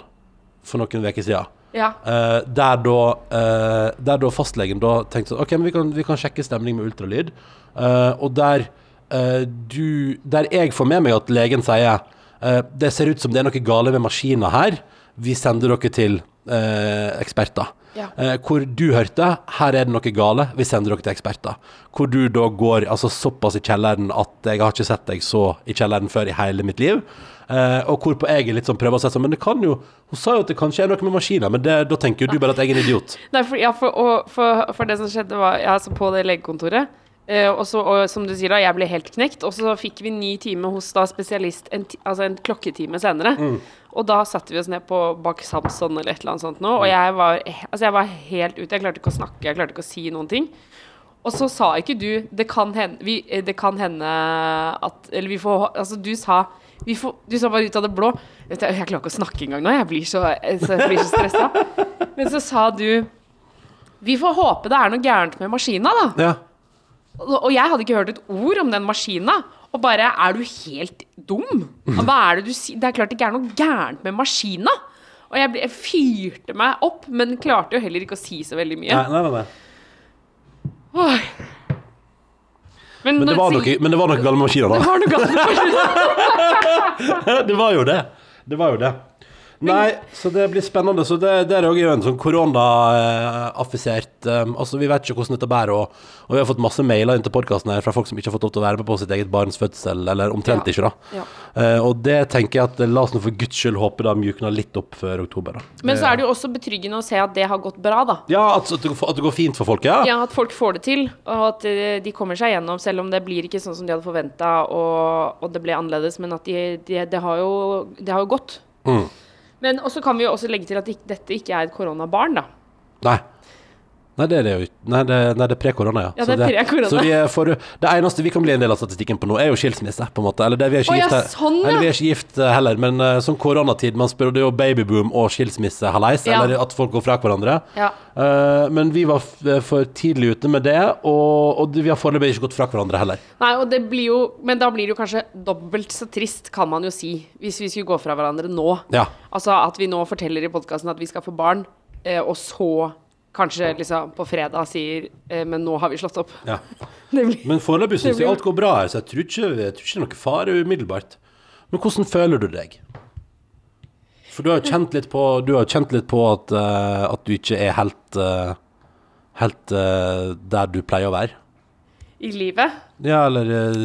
for noen uker siden. Ja. Eh, der, da, eh, der da fastlegen da tenkte sånn OK, men vi kan, vi kan sjekke stemning med ultralyd. Eh, og der eh, du Der jeg får med meg at legen sier eh, Det ser ut som det er noe gale med maskina her. Vi sender dere til eksperter. Ja. Eh, hvor du hørte her er det noe gale, vi sender dere til eksperter. Hvor du da går altså, såpass i kjelleren at jeg har ikke sett deg så i kjelleren før i hele mitt liv. Uh, og hvorpå jeg litt sånn prøver å si sånn Men det kan jo Hun sa jo at det kanskje er noe med maskiner, men det, da tenker jo du bare at jeg er en idiot. <laughs> Nei, for, ja, for, og, for, for det som skjedde var ja, altså På det legekontoret og, så, og som du sier da, jeg ble helt knekt. Og så fikk vi ny time hos da spesialist en, altså en klokketime senere. Og da satte vi oss ned på bak Samson eller et eller annet sånt nå. Og jeg var, altså jeg var helt ute. Jeg klarte ikke å snakke, jeg klarte ikke å si noen ting. Og så sa ikke du Det kan hende, vi, eh, det kan hende at Eller vi får Altså, du sa vi får, Du sa bare ut av det blå Jeg klarer ikke å snakke engang nå. Jeg blir så, så, jeg blir så stressa. Men så sa du Vi får håpe det er noe gærent med maskina, da. Ja. Og jeg hadde ikke hørt et ord om den maskina. Og bare Er du helt dum? Hva er det du sier? Det er klart det ikke er noe gærent med maskina. Og jeg, ble, jeg fyrte meg opp, men klarte jo heller ikke å si så veldig mye. Nei, nei, nei, nei. Men, Men det var noe, men det var noe galt med maskiner, da. Det var noe galt med maskina. <laughs> det var jo det. Det var jo det. Nei, så det blir spennende. Så det, det er òg en sånn korona-affisert um, Altså, vi vet ikke hvordan dette bærer, og, og vi har fått masse mailer inn til podkasten her fra folk som ikke har fått lov til å være med på sitt eget barns fødsel, eller omtrent Ja. ikke, da. Ja. Eh, og det tenker jeg at la oss nå for guds skyld håpe det mjukner litt opp før oktober, da. Men så er det jo også betryggende å se at det har gått bra, da. Ja, at, at, det, går- fint for folk, ja? Ja, at folk får det til, og at eh, de kommer seg gjennom, selv om det blir ikke sånn som de hadde forventa, og, og det ble annerledes, men at de, de, det, har jo, det har jo gått. Mm. Men også kan vi jo også legge til at dette ikke er et koronabarn, da. Nei. Nei, det er det jo ikke. Nei, det, nei, det er pre-korona, ja. Ja, det er pre-korona. Så vi er for, det eneste vi kan bli en del av statistikken på nå, er jo skilsmisse, på en måte. Eller det, vi er ikke Å, ja, gift sånn, ja. Eller vi er ikke gift eh, heller, men uh, sånn koronatid, man spør, det jo babyboom og skilsmisse, hallais, eller at folk går fra hverandre. Ja. Eh, men vi var for tidlig ute med det, og, og vi har foreløpig ikke gått fra hverandre heller. Nei, og det blir jo Men da blir det jo kanskje dobbelt så trist, kan man jo si, hvis vi skulle gå fra hverandre nå. Ja. Altså at vi nå forteller i podkasten at vi skal få barn, uh, og så kanskje liksom på fredag sier eh, Men nå har vi slått opp. ja. <laughs> Blir Men foreløpig syns jeg alt går bra her, så jeg tror ikke, jeg tror ikke det er noe fare umiddelbart. Men hvordan føler du deg? For du har jo kjent litt på, du har kjent litt på at, uh, at du ikke er helt, uh, helt uh, der du pleier å være. I livet.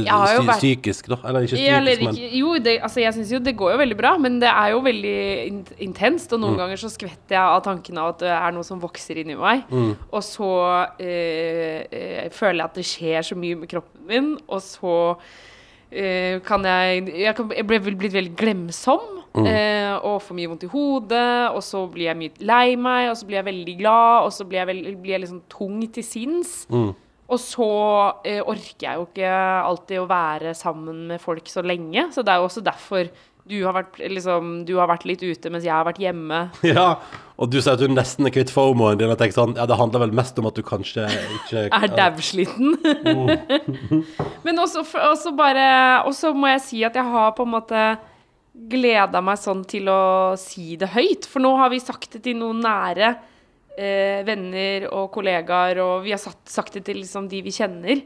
Ja, eller vært- psykisk, da. Eller ikke psykisk, Ja, eller men jo, det, altså jeg syns jo det går jo veldig bra, men det er jo veldig in intenst. Og noen ganger så skvetter jeg av tanken av at det er noe som vokser inni meg. Og så uh, uh, føler jeg at det skjer så mye med kroppen min, og så kan jeg Jeg, kan, jeg ble blitt veldig glemsom. eh, og får mye vondt i hodet, og så blir jeg mye lei meg, og så blir jeg veldig glad, og så blir jeg, veld, blir jeg liksom tung til sinns. Og så eh, orker jeg jo ikke alltid å være sammen med folk så lenge. Så det er jo også derfor du har vært, liksom, du har vært litt ute mens jeg har vært hjemme. <laughs> Ja, og du sier at du nesten er kvitt fomoen din. Og tenker sånn, ja, det handler vel mest om at du kanskje ikke <laughs> Er dausliten. <laughs> Men også, også bare Og så må jeg si at jeg har på en måte gleda meg sånn til å si det høyt. For nå har vi sagt det til noen nære eh, venner og kollegaer, og vi har satt, sagt det til liksom de vi kjenner.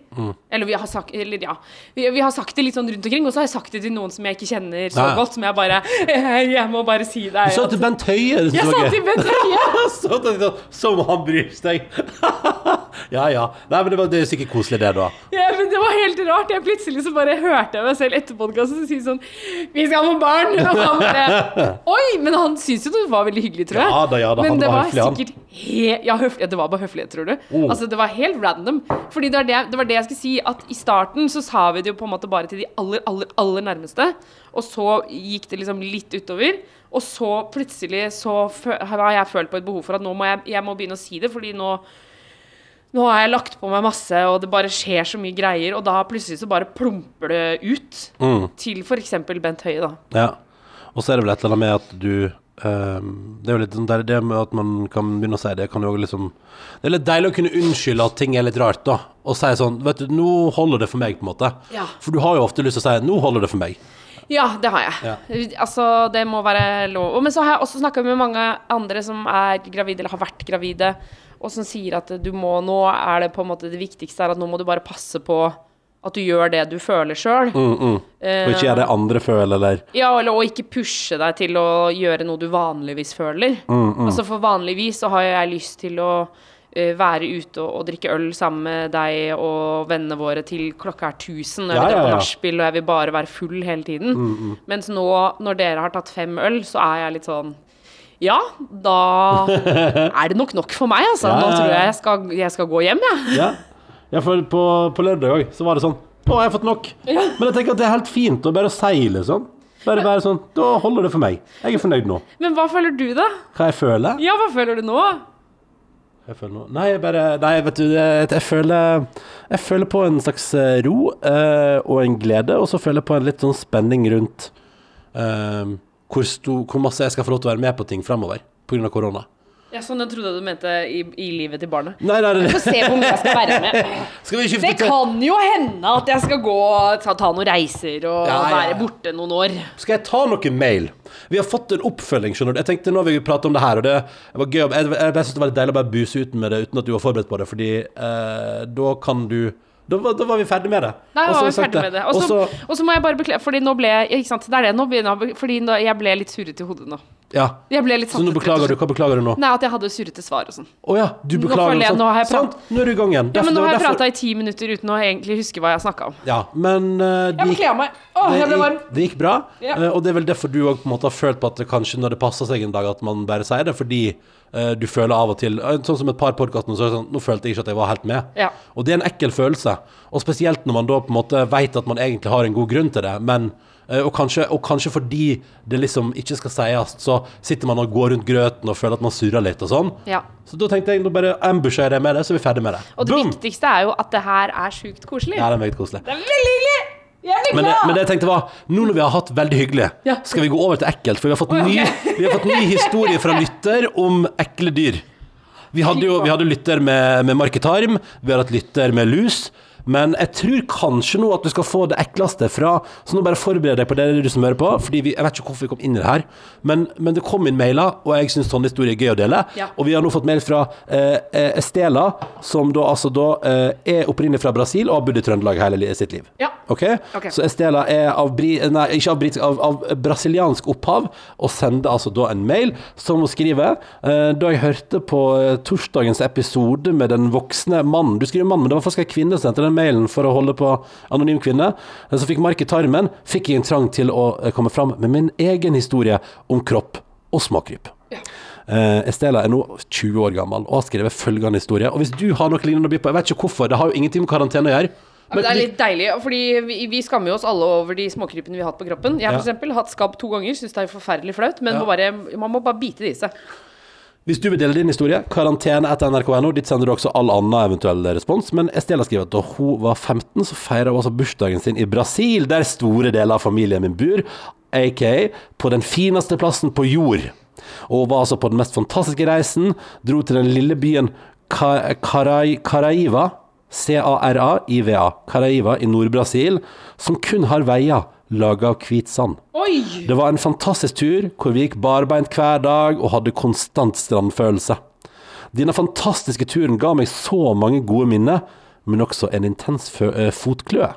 Eller vi har sagt Eller ja. Vi, vi har sagt det litt sånn rundt omkring, og så har jeg sagt det til noen som jeg ikke kjenner så Nei. godt, som jeg bare <laughs> Jeg må bare si det. Du sa til Bent Høie! det Jeg <laughs> sa til Bent Høie! Som han bryr seg! <laughs> ja ja. Nei, men det, var, det er sikkert koselig, det, da. Ja, men det var helt rart. Jeg plutselig så bare hørte jeg meg selv etter podkasten si sånn Vi skal få barn! Og han bare Oi! Men han syntes jo det var veldig hyggelig, tror jeg. Ja da, ja da, han Men det var var sikkert ja, det var bare høflighet, tror du. Oh. Altså, det var helt random. Fordi det var det, det var det jeg skulle si, at i starten så sa vi det jo på en måte bare til de aller, aller, aller nærmeste. Og så gikk det liksom litt utover. Og så plutselig så har jeg følt på et behov for at nå må jeg, jeg må begynne å si det, fordi nå nå har jeg lagt på meg masse, og det bare skjer så mye greier, og da plutselig så bare plumper det ut. Mm. Til f.eks. Bent Høie, da. Ja. Og så er det vel et eller annet med at du ehm, Det er jo litt sånn der, det med at man kan begynne å si det, kan jo liksom Det er litt deilig å kunne unnskylde at ting er litt rart, da. Og si sånn Vet du, nå holder det for meg, på en måte. Ja. For du har jo ofte lyst til å si Nå holder det for meg. Ja, det har jeg. Altså, det må være lov. Men så har jeg også snakka med mange andre som er gravide, eller har vært gravide, og som sier at du må Nå er det på en måte det viktigste er at nå må du bare passe på At du gjør det du føler sjøl. Og ikke gjør det andre føler, eller Ja, eller og ikke pushe deg til å gjøre noe du vanligvis føler. Altså For vanligvis så har jeg lyst til å eh, være ute og, og drikke øl sammen med deg og vennene våre til klokka er 1000, og jeg Ja, vil dra ja, på ja. nachspiel og jeg vil bare være full hele tiden. Mens nå, når dere har tatt fem øl, så er jeg litt sånn ja, da <laughs> er det nok nok for meg, altså. Nå tror jeg jeg skal, jeg skal gå hjem, jeg. Ja, ja for på, på lørdag òg, så var det sånn Å, jeg har fått nok. <laughs> Men jeg tenker at det er helt fint å bare si, liksom. Bare være sånn Da holder det for meg. Jeg er fornøyd nå. Men hva føler du, da? Hva jeg føler? Ja, hva føler du nå? Jeg føler noe. Nei, jeg bare Nei, vet du, jeg, jeg føler Jeg føler på en slags eh, ro eh, og en glede, og så føler jeg på en litt sånn spenning rundt eh, hvor, sto, hvor masse jeg skal få lov til å være med på ting framover pga. korona. Ja, sånn jeg trodde du mente i, i livet til barnet. Nei, nei, nei. Få se hvor mye jeg skal være med. <laughs> Skal vi skifte Det kan jo hende at jeg skal gå ta, ta noen reiser og Ja, ja, ja. være borte noen år. Skal jeg ta noe mail? Vi har fått en oppfølging, skjønner du. Jeg tenkte nå vil vi prate om det her, og det var gøy. Jeg, jeg, jeg synes det var litt deilig å bare buse ut med det uten at du var forberedt på det, fordi eh, da kan du da, var- da var vi ferdig med det. Jeg har var vi sagt ferdig med det. Og så, så og så må jeg bare beklage, fordi nå ble jeg Ikke sant, det er det. Nå begynner jeg, fordi nå, jeg ble litt surrete i hodet nå. Ja. Jeg ble litt Så nå beklager du. Hva beklager du nå? Nei, at jeg hadde surrete svar og sånn. Å ja, du beklager nå, jeg- nå har jeg prat- Sant, nå er du i gang igjen. Ja, men nå har jeg derfor- prata i ti minutter uten å egentlig huske hva jeg snakka om. Ja, men uh, det, Jeg gikk, beklager meg. Å, jeg ble varm. det gikk bra. Ja. uh, og det er vel derfor du òg har følt på at det kanskje når det passer seg en dag, at man bare sier det, fordi du føler av og til eh, Sånn som et par podkaster nå, så er det sånn Nå følte jeg ikke at jeg var helt med. Ja. Og det er en ekkel følelse. Og spesielt når man da på en måte vet at man egentlig har en god grunn til det, men eh, og kanskje, og kanskje fordi det liksom ikke skal sies, så sitter man og går rundt grøten og føler at man surrer litt og sånn. Ja. Så da tenkte jeg nå bare ambusher jeg det med det, så er vi ferdig med det. Og det Boom! viktigste er jo at det her er sjukt koselig. Ja, det er meget koselig. Det er veldig hyggelig! Men det, men det jeg tenkte var, nå når vi har hatt veldig hyggelig, Ja. skal vi gå over til ekkelt. For vi har fått Oi, ok. ny, vi har fått ny historie fra lytter om ekle dyr. Vi hadde jo vi hadde lytter med, med marketarm, vi har hatt lytter med lus. Men jeg tror kanskje nå at du skal få det ekleste fra Så nå bare forbered deg på det du som hører på. Fordi vi, Jeg vet ikke hvorfor vi kom inn i det her, men, men det kom inn mailer, og jeg syns sånne historier er gøy å dele. Ja. Og vi har nå fått mail fra eh, eh, Estela, som da altså da eh, er opprinnelig fra Brasil og har bodd i Trøndelag hele sitt liv. Ja. Ok? Ok. Så Estela er av, bri, nei, av, britisk, av, av brasiliansk opphav, og sender altså da en mail som hun skriver eh, Da jeg hørte på eh, torsdagens episode med den voksne mannen Du skriver mann, men det var faktisk en kvinne som sendte den mailen for å holde på anonym kvinne. eh, Så fikk mark i tarmen, fikk jeg en trang til å eh, komme fram med min egen historie om kropp og småkryp. Uh, Estela er nå 20 år gammel og har skrevet følgende historie. Og hvis du har noe lignende å by på, jeg vet ikke hvorfor, det har jo ingenting med karantene å gjøre. Men det er litt deilig, fordi vi, vi skammer jo oss alle over de småkrypene vi har hatt på kroppen. Jeg har Ja. eksempel hatt skabb to ganger, syns det er forferdelig flaut, men Ja. må bare, man må bare bite det i seg. Hvis du vil dele din historie, karantene etter nrk.no. Dit sender du også all annen eventuell respons. Men Estela skriver at da hun var 15, så feira hun altså bursdagen sin i Brasil, der store deler av familien min bor, aka på den fineste plassen på jord. Og hun var altså på den mest fantastiske reisen, dro til den lille byen Ka- Carai- Caraiva, C-A-R-A-I-V-A, Caraiva i Nord-Brasil, som kun har veier laga av hvit sand. Oi! Det var en fantastisk tur hvor vi gikk barbeint hver dag og hadde konstant strandfølelse. Denne fantastiske turen ga meg så mange gode minner, men også en intens eh, fotkløe.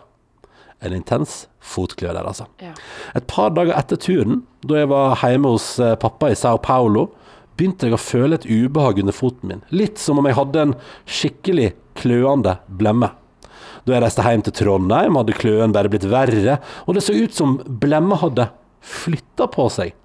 En intens fotkløe der, altså. Ja. Et par dager etter turen, da jeg var hjemme hos eh, pappa i Sao Paulo, begynte jeg å føle et ubehag under foten min. Litt som om jeg hadde en skikkelig kløende blemme. Da jeg reiste hjem til Trondheim, hadde kløen bare blitt verre, og det så ut som blemma hadde flytta på seg.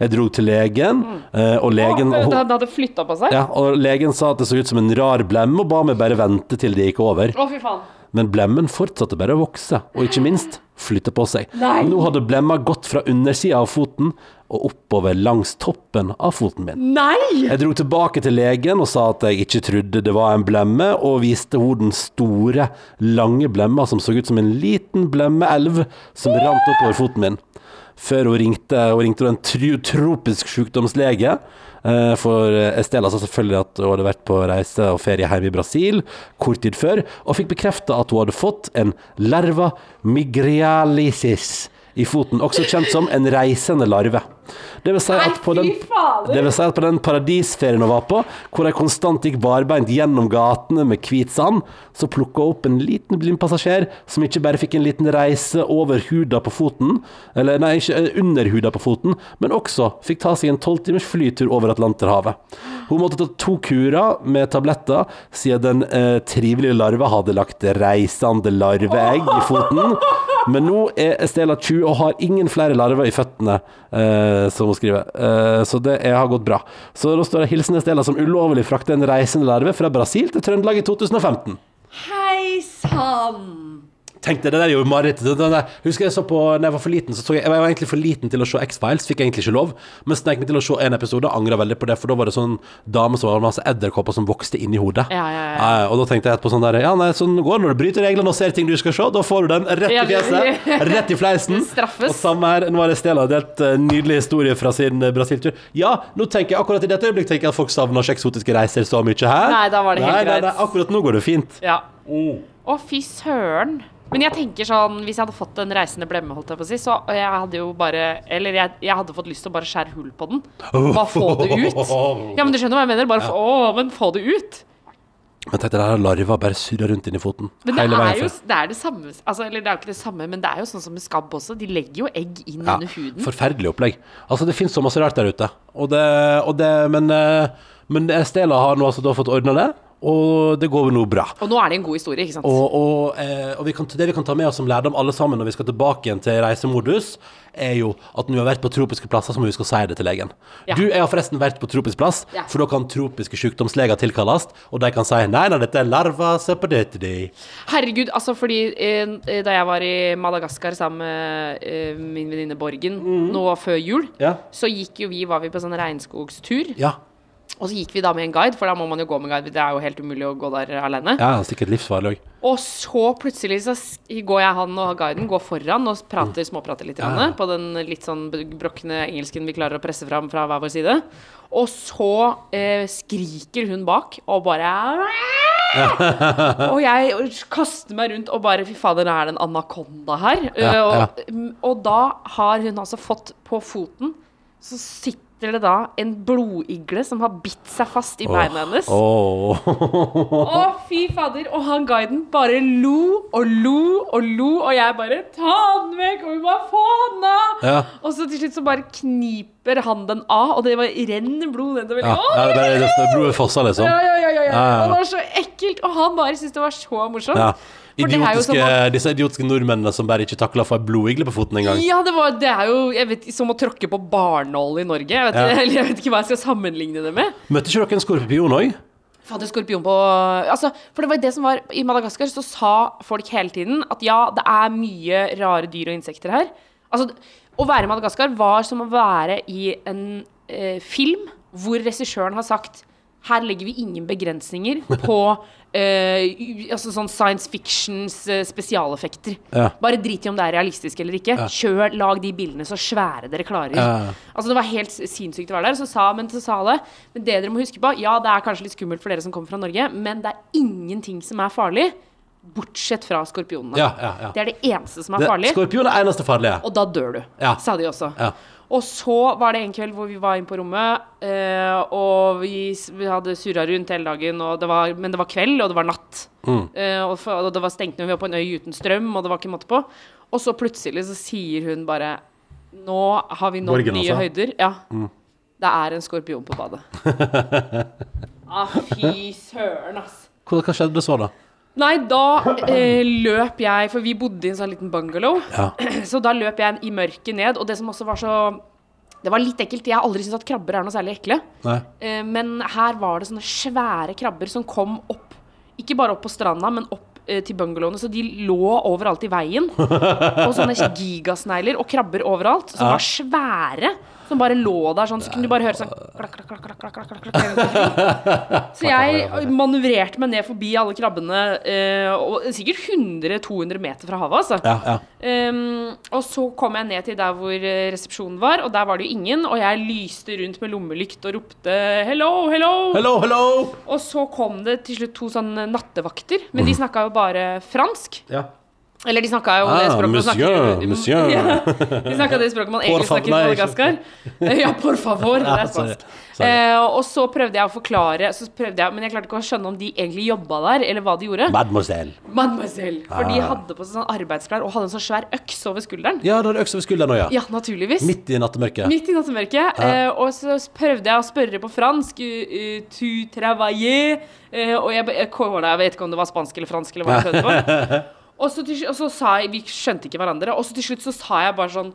Jeg dro til legen, eh, og legen Å, det hadde flytta på seg? ja, og legen sa at det så ut som en rar blemme, og ba meg bare vente til det gikk over. Å, fy faen. Men blemmen fortsatte bare å vokse, og ikke minst flytte på seg. Nei. Nå hadde blemma gått fra undersida av foten og oppover langs toppen av foten min. Nei! Jeg dro tilbake til legen og sa at jeg ikke trodde det var en blemme, og viste henne den store, lange blemma som så ut som en liten blemmeelv som rant oppover foten min. Før hun ringte, hun ringte en tropisk sykdomslege. Eh, For Estela sa selvfølgelig at hun hadde vært på reise og ferie hjemme i Brasil kort tid før, og fikk bekrefta at hun hadde fått en larva migrealisis i foten, også kjent som en reisende larve. Det vil si at på den, si at på den paradisferien hun var på, hvor de konstant gikk barbeint gjennom gatene med hvit sand, så plukka hun opp en liten blind passasjer som ikke bare fikk en liten reise over huda på foten, eller nei, ikke eh, under huda på foten, men også fikk ta seg en tolvtimers flytur over Atlanterhavet. Hun måtte ta to kurer med tabletter, siden den eh, trivelige larva hadde lagt reisende larveegg i foten. Men nå er Estela 20 og har ingen flere larver i føttene, eh, som hun skriver. Eh, så det er, har gått bra. Så da står det 'Hilsen Estela som ulovlig frakter en reisende larve fra Brasil til Trøndelag i 2015'. Hei sann! Tenk deg, det der er jo mareritt. Husker jeg så på, når jeg var for liten, så så jeg, jeg var egentlig for liten til å se X-Files, fikk jeg egentlig ikke lov. Men snek meg til å se en episode, angra veldig på det, for da var det sånn dame som var masse edderkopper som vokste inn i hodet. Ja, ja, ja. Eh, og da tenkte jeg etterpå sånn der, ja nei, sånn går det når du bryter reglene og ser ting du skal se, da får du den rett i fjeset, rett i fleisen. <laughs> Straffes. Og samme her, nå har Estela delt en nydelig historie fra sin eh, Brasil-tur. Ja, nå tenker jeg akkurat i dette øyeblikk tenker jeg at folk savner eksotiske reiser så mye her. Nei, da var det helt nei, nei, greit. nei, akkurat nå går det fint. Ja. Å, fy søren. Men jeg tenker sånn, hvis jeg hadde fått en reisende blemme, holdt jeg på å si, så jeg hadde jo bare Eller jeg, jeg hadde fått lyst til å bare skjære hull på den. Bare få det ut. Ja, men du skjønner hva jeg mener? Bare få, å, men få det ut. Men tenk deg, der larva bare surrer rundt inni foten. Men det hele er veien jo det, er det samme altså, Eller det er jo ikke det samme, men det er jo sånn som med skabb også. De legger jo egg inn Ja, under huden. forferdelig opplegg. Altså, det finnes så masse rart der ute. Og det, og det, men, eh, men Estela har nå altså da fått ordna det, og det går nå bra. Og nå er det en god historie, ikke sant? Og, og, eh, og vi kan, det vi kan ta med oss som lærdom alle sammen når vi skal tilbake igjen til reisemodus, er jo at når vi har vært på tropiske plasser, så må vi huske å si det til legen. Ja. Du, jeg har forresten vært på tropisk plass, Ja. for da kan tropiske sykdomsleger tilkalles, og de kan si nei, nei, dette er larva de. Herregud, altså fordi eh, da jeg var i Madagaskar sammen med eh, min venninne Borgen nå før jul, Ja. så gikk jo vi, var vi på sånn regnskogstur. Ja. Og så gikk vi da med en guide, for da må man jo gå med guide. Det er jo helt umulig å gå der alene. ja, sikkert livsfarlig òg. Og så plutselig så går jeg, han og guiden går foran og prater, småprater litt Ja. grann, på den litt sånn brokne engelsken vi klarer å presse fram fra hver vår side. Og så eh, skriker hun bak og bare <laughs> Og jeg kaster meg rundt og bare Fy fader, er det en anakonda her? Ja, Eh, og, og da har hun altså fått på foten Så sitter det da en blodigle som har bitt seg fast i beina hennes. Åh. oh, fy fader. Og han guiden bare lo og lo og lo, og jeg bare Ta den vekk! Og vi bare Få den av! Ja. Og så til slutt så bare kniper han den av, og det bare renner blod nedover. Ja, Å, ja, det bare det er blodet fosser, liksom. ja, ja, ja, ja, ja. Det var så ekkelt, og han bare syntes det var så morsomt. Idiotiske, som disse idiotiske nordmennene som bare ikke takla å få ei blodigle på foten engang. Ja, det, var, det er jo jeg vet, som å tråkke på barnål i Norge. Jeg vet, Ja. <laughs> jeg vet ikke hva jeg skal sammenligne det med. Møtte ikke dere en skorpion òg? Fader, skorpion på altså, For det var det som var I Madagaskar så sa folk hele tiden at ja, det er mye rare dyr og insekter her. Altså, å være i Madagaskar var som å være i en eh, film hvor regissøren har sagt her legger vi ingen begrensninger på <laughs> eh, altså sånn science fictions eh, spesialeffekter. Ja. Bare drit i om det er realistisk eller ikke. Kjør, lag de bildene så svære dere klarer. Ja. Altså Det var helt sinnssykt å være der. Så sa, men så sa alle Men det dere må huske på, ja, det er kanskje litt skummelt for dere som kommer fra Norge, men det er ingenting som er farlig, bortsett fra skorpionene. Ja, ja, ja. Det er det eneste som er farlig, Skorpion er eneste farlige. og da dør du, Ja. sa de også. Og så var det en kveld hvor vi var inne på rommet, eh, og vi, vi hadde surra rundt hele dagen, det var, men det var kveld, og det var natt. Mm. Eh, og, for, og det var stengt når vi var på en øy uten strøm, og det var ikke måte på. Og så plutselig så sier hun bare Nå har vi nådd nye høyder. Ja. Det er en skorpion på badet. <laughs> ah, fy søren, ass. Hva skjedde så, da? Nei, da eh, løp jeg For vi bodde i en sånn liten bungalow. Ja. <clears throat> Så da løp jeg i mørket ned, og det som også var så Det var litt ekkelt. Jeg har aldri syntes at krabber er noe særlig ekle. Nei. Eh, men her var det sånne svære krabber som kom opp, ikke bare opp på stranda, men opp eh, til bungalowene, så de lå overalt i veien. <laughs> Og sånne gigasnegler og krabber overalt, som Ja. var svære. Som bare lå der sånn, så kunne du bare høre sånn klak, klak, klak, klak, klak, klak, klak. Så jeg manøvrerte meg ned forbi alle krabbene, eh, og sikkert 100-200 meter fra havet, altså. Ja, ja. Um, og så kom jeg ned til der hvor eh, resepsjonen var, og der var det jo ingen. Og jeg lyste rundt med lommelykt og ropte 'hello, hello'. Hello, hello! Og så kom det til slutt to sånne nattevakter, men de snakka jo bare fransk. Ja. Eller de snakka jo det språket språket man snakker monsieur. <laughs> Ja, de snakka det språket man egentlig snakker i Madagaskar. <laughs> Ja, por favor. Det er spansk. Sorry. Eh, og så prøvde jeg å forklare, så prøvde jeg, men jeg klarte ikke å skjønne om de egentlig jobba der, eller hva de gjorde. Mademoiselle. Mademoiselle. For de Ah. hadde på seg sånn arbeidsklær og hadde en sånn svær øks over skulderen. Ja, da er det øks over skulderen òg, ja. Ja, naturligvis. Midt i nattemørket. Midt i nattemørket. Eh, og så prøvde jeg å spørre på fransk. Uh, tu travailler? Eh, og jeg, jeg, jeg vet ikke om det var spansk eller fransk eller hva jeg prøvde på. <laughs> Og så, til, og så sa jeg Vi skjønte ikke hverandre. Og så til slutt så sa jeg bare sånn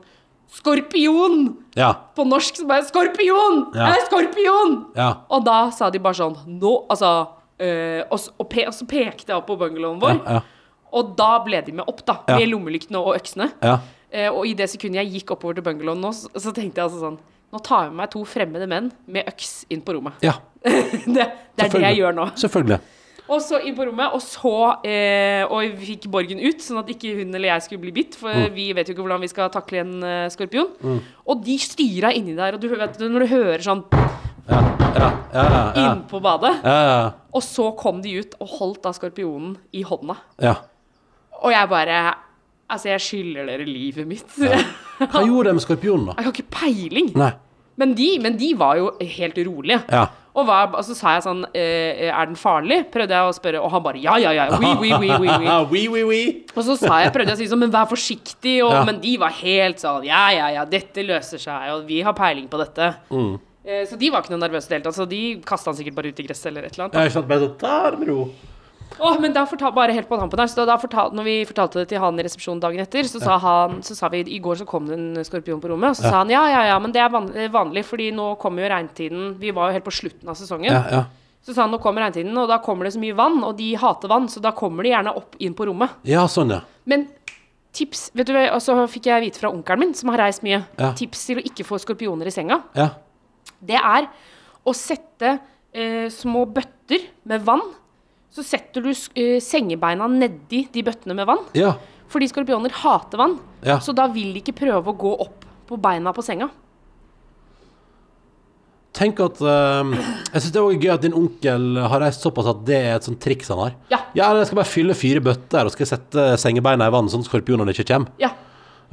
Skorpion! Ja. På norsk så bare Skorpion! Ja. Jeg er skorpion! Ja. Og da sa de bare sånn Nå, altså øh, og, og, pe, og så pekte jeg opp på bungalowen vår. Og da ble de med opp, da. Med lommelyktene og øksene. ja. Eh, og i det sekundet jeg gikk oppover til bungalowen nå, så, så tenkte jeg altså sånn Nå tar jeg med meg to fremmede menn med øks inn på rommet. ja. <laughs> det, det er det jeg gjør nå. Selvfølgelig. Og så inn på rommet, og så eh, Og vi fikk Borgen ut, sånn at ikke hun eller jeg skulle bli bitt. For Mm. vi vet jo ikke hvordan vi skal takle en uh, skorpion. Og de styra inni der, og du vet når du hører sånn Ja, ja, ja. ja, inn på badet, ja, ja. og så kom de ut og holdt da skorpionen i hånda. ja. Og jeg bare Altså, jeg skylder dere livet mitt. Hva gjorde de med skorpionen, da? Jeg har ikke peiling. Men de, men de var jo helt urolige. Ja. Og, hva, altså, så sa jeg sånn eh, Er den farlig? Prøvde jeg å spørre, og han bare ja, ja, ja. Oui, oui, oui, oui, <laughs> oui. oui, oui. Og så sa jeg, prøvde jeg å si sånn, men vær forsiktig. Og, Ja. Men de var helt sånn ja, ja, ja, dette løser seg, og vi har peiling på dette. Mm. Eh, så de var ikke noe nervøse i det hele tatt. Så de kasta han sikkert bare ut i gresset eller et eller annet. Jeg har ikke sant, bare sånn, ta det med ro. Åh, men da fortal, bare helt på tampen her, så da fortal, når vi fortalte det til han i resepsjonen dagen etter, så sa han Så sa vi i går så kom det en skorpion på rommet, og så sa han ja, ja, ja, men det er van- vanlig, fordi nå kommer jo regntiden Vi var jo helt på slutten av sesongen. Ja, ja. Så sa han nå kommer regntiden, og da kommer det så mye vann, og de hater vann, så da kommer de gjerne opp inn på rommet. ja, sånn, ja. Men tips vet du, Og så fikk jeg vite fra onkelen min, som har reist mye, Ja. tips til å ikke få skorpioner i senga. Ja. Det er å sette eh, små bøtter med vann. Så setter du uh, sengebeina nedi de bøttene med vann. ja. Fordi skorpioner hater vann. Ja. Så da vil de ikke prøve å gå opp på beina på senga. Tenk at uh, Jeg syns det er gøy at din onkel har reist såpass at det er et sånt triks han har. Ja. Ja, jeg skal bare fylle fire bøtter og skal sette sengebeina i vann sånn at skorpionene ikke kommer. Ja.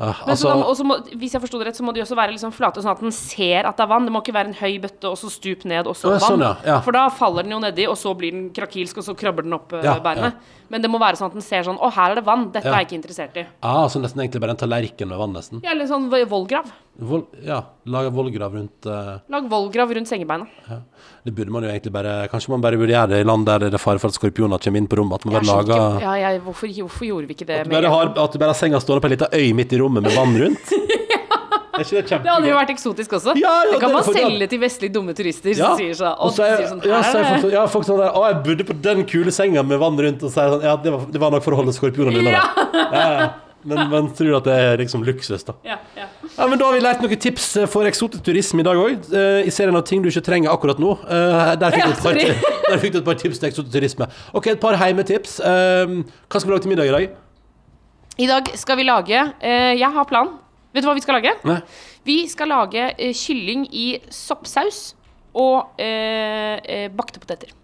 Men altså, og må, hvis jeg forsto det rett, så må de også være liksom flate, sånn at den ser at det er vann. Det må ikke være en høy bøtte, og så stup ned, og så Å, vann. sånn, ja, ja. For da faller den jo nedi, og så blir den krakilsk, og så krabber den opp bærene Ja, beinet. Men det må være sånn at den ser sånn Å, her er det vann. Dette Ja. er jeg ikke interessert i. ah, så nesten egentlig bare en tallerken med vann, nesten. Ja, eller sånn vo- vollgrav. Vol ja, Lag vollgrav rundt uh... Lag vollgrav rundt sengebeina. Det burde man jo egentlig bare Kanskje man bare burde gjøre det i land der det er fare for at skorpioner kommer inn på rommet. At man bare lager ikke- ja, jeg, hvorfor, hvorfor gjorde vi ikke det at du, bare har, at du bare har senga stående på ei lita øy midt i rommet med vann rundt. <laughs> Det Det hadde jo vært eksotisk også. Ja, ja, det kan det- man selge til vestlige dumme turister Ja. som sier sånn, Og så er, sånn ja, så folk, ja, folk sånn der Å, jeg bodde på den kule senga med vann rundt, og så er jeg sånn Ja, det var, det var nok for å holde skorpionene unna. Ja. Ja, ja. <laughs> Men man tror at det er liksom luksus, da. Ja, ja. Ja, men Da har vi lært noen tips eh, for eksotisk turisme i dag òg. I serien av ting du ikke trenger akkurat nå. Uh, Der fikk, Ja, par, der fikk du et par tips til eksotisk turisme. Ok, et par heimetips. Uh, Hva skal vi lage til middag i dag? I dag skal vi lage eh, Jeg har plan. Vet du hva vi skal lage? Nei? Vi skal lage eh, kylling i soppsaus og eh, eh, bakte poteter.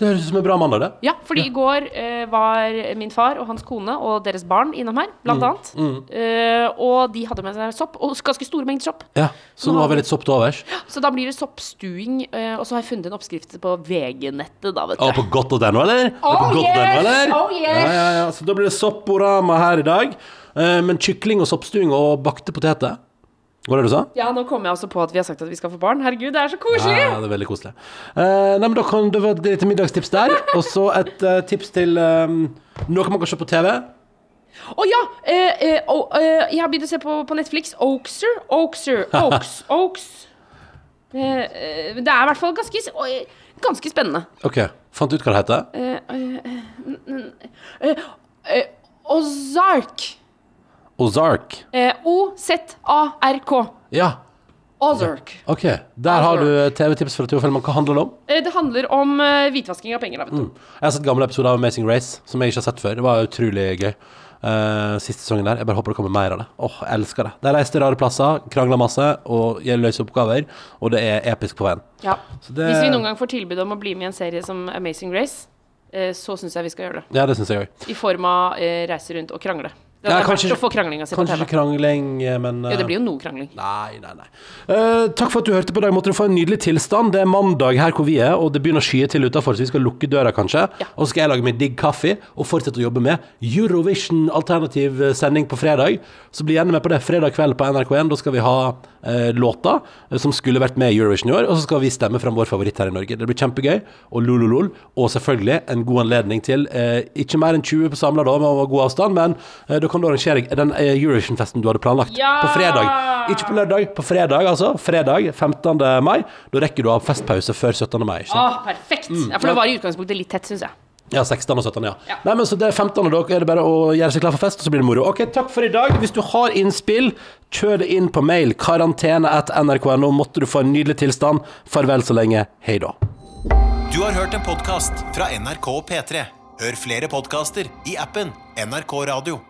Det høres ut som en bra mandag, det. Ja, fordi i går eh, var min far og hans kone og deres barn innom her, Mm, blant annet. Eh, og de hadde med seg sopp, og ganske store mengder sopp. Ja, Så nå har vi litt sopp til overs. Så da blir det soppstuing, eh, og så har jeg funnet en oppskrift på VG-nettet, da, vet Og Å, på godt.no, eller? Det er Oh, på godt.no, yes! eller? Oh, yes! ja, ja, ja. Så da blir det sopporama her i dag. Eh, men kykling og soppstuing og bakte poteter. Var det du sa? Ja, nå kommer jeg også på at vi har sagt at vi skal få barn. Herregud, det er så koselig! Ja, det er veldig koselig. Eh, nei, men Da kan det være et middagstips der. <laughs> Og så et eh, tips til eh, noe man kan se på TV. Å ja! Eh, eh, oh, eh, jeg har begynt å se på, på Netflix. Oakser. Oakser. <laughs> Oaks. Oaks. Eh, eh, det er i hvert fall ganske, ganske spennende. Ok, Fant du ut hva det heter? Ozark. Ozark. Eh, O-Z-A-R-K. Ja, Ozark. ok. Der har du TV-tips fra følge Fellmann. Hva handler det om? Eh, det handler om eh, hvitvasking av penger, da, vet du. Jeg har sett gamle episoder av Amazing Race, som jeg ikke har sett før. Det var utrolig gøy. Eh, siste sesongen der. Jeg bare håper det kommer mer av det. Åh, jeg elsker det. De reiser til rare plasser, krangler masse og gir løse oppgaver, og det er episk på veien. Ja. Så det- Hvis vi noen gang får tilbud om å bli med i en serie som Amazing Race, eh, så syns jeg vi skal gjøre det. Ja, det syns jeg òg. I form av eh, reise rundt og krangle. Det Ja, er kanskje- å få kranglinga si på Kanskje TV. ikke krangling, men men Jo, det blir jo noe krangling. Nei, nei, nei. Uh, takk for at du hørte på i dag. Måtte du få en nydelig tilstand. Det er mandag her hvor vi er, og det begynner å skye til utafor, så vi skal lukke døra, kanskje. Ja. Og så skal jeg lage meg digg kaffe og fortsette å jobbe med Eurovision alternativ eh, sending på fredag. Så bli gjerne med på det fredag kveld på NRK1. Da skal vi ha eh, låter eh, som skulle vært med i Eurovision i år, og så skal vi stemme fram vår favoritt her i Norge. Det blir kjempegøy, og lololol, og selvfølgelig en god anledning til eh, ikke mer enn 20 på samla da, med god avstand, men da kan du arrangere den Eurovision-festen du hadde planlagt Ja! på fredag. Ikke på lørdag, på fredag altså. Fredag 15. mai. Da rekker du å ha festpause før 17. mai. Ikke sant? Åh, perfekt! Ja, for det var i utgangspunktet litt tett, syns jeg. Ja, 16 og 17, ja. Ja. Nei, men så det er 15. Da er det bare å gjøre seg klar for fest, og så blir det moro. Ok, takk for i dag. Hvis du har innspill, kjør det inn på mail. Karantene at nrk.no. Måtte du få en nydelig tilstand. Farvel så lenge. Hei da. Du har hørt en podkast fra NRK og P3. Hør flere podkaster i appen NRK Radio.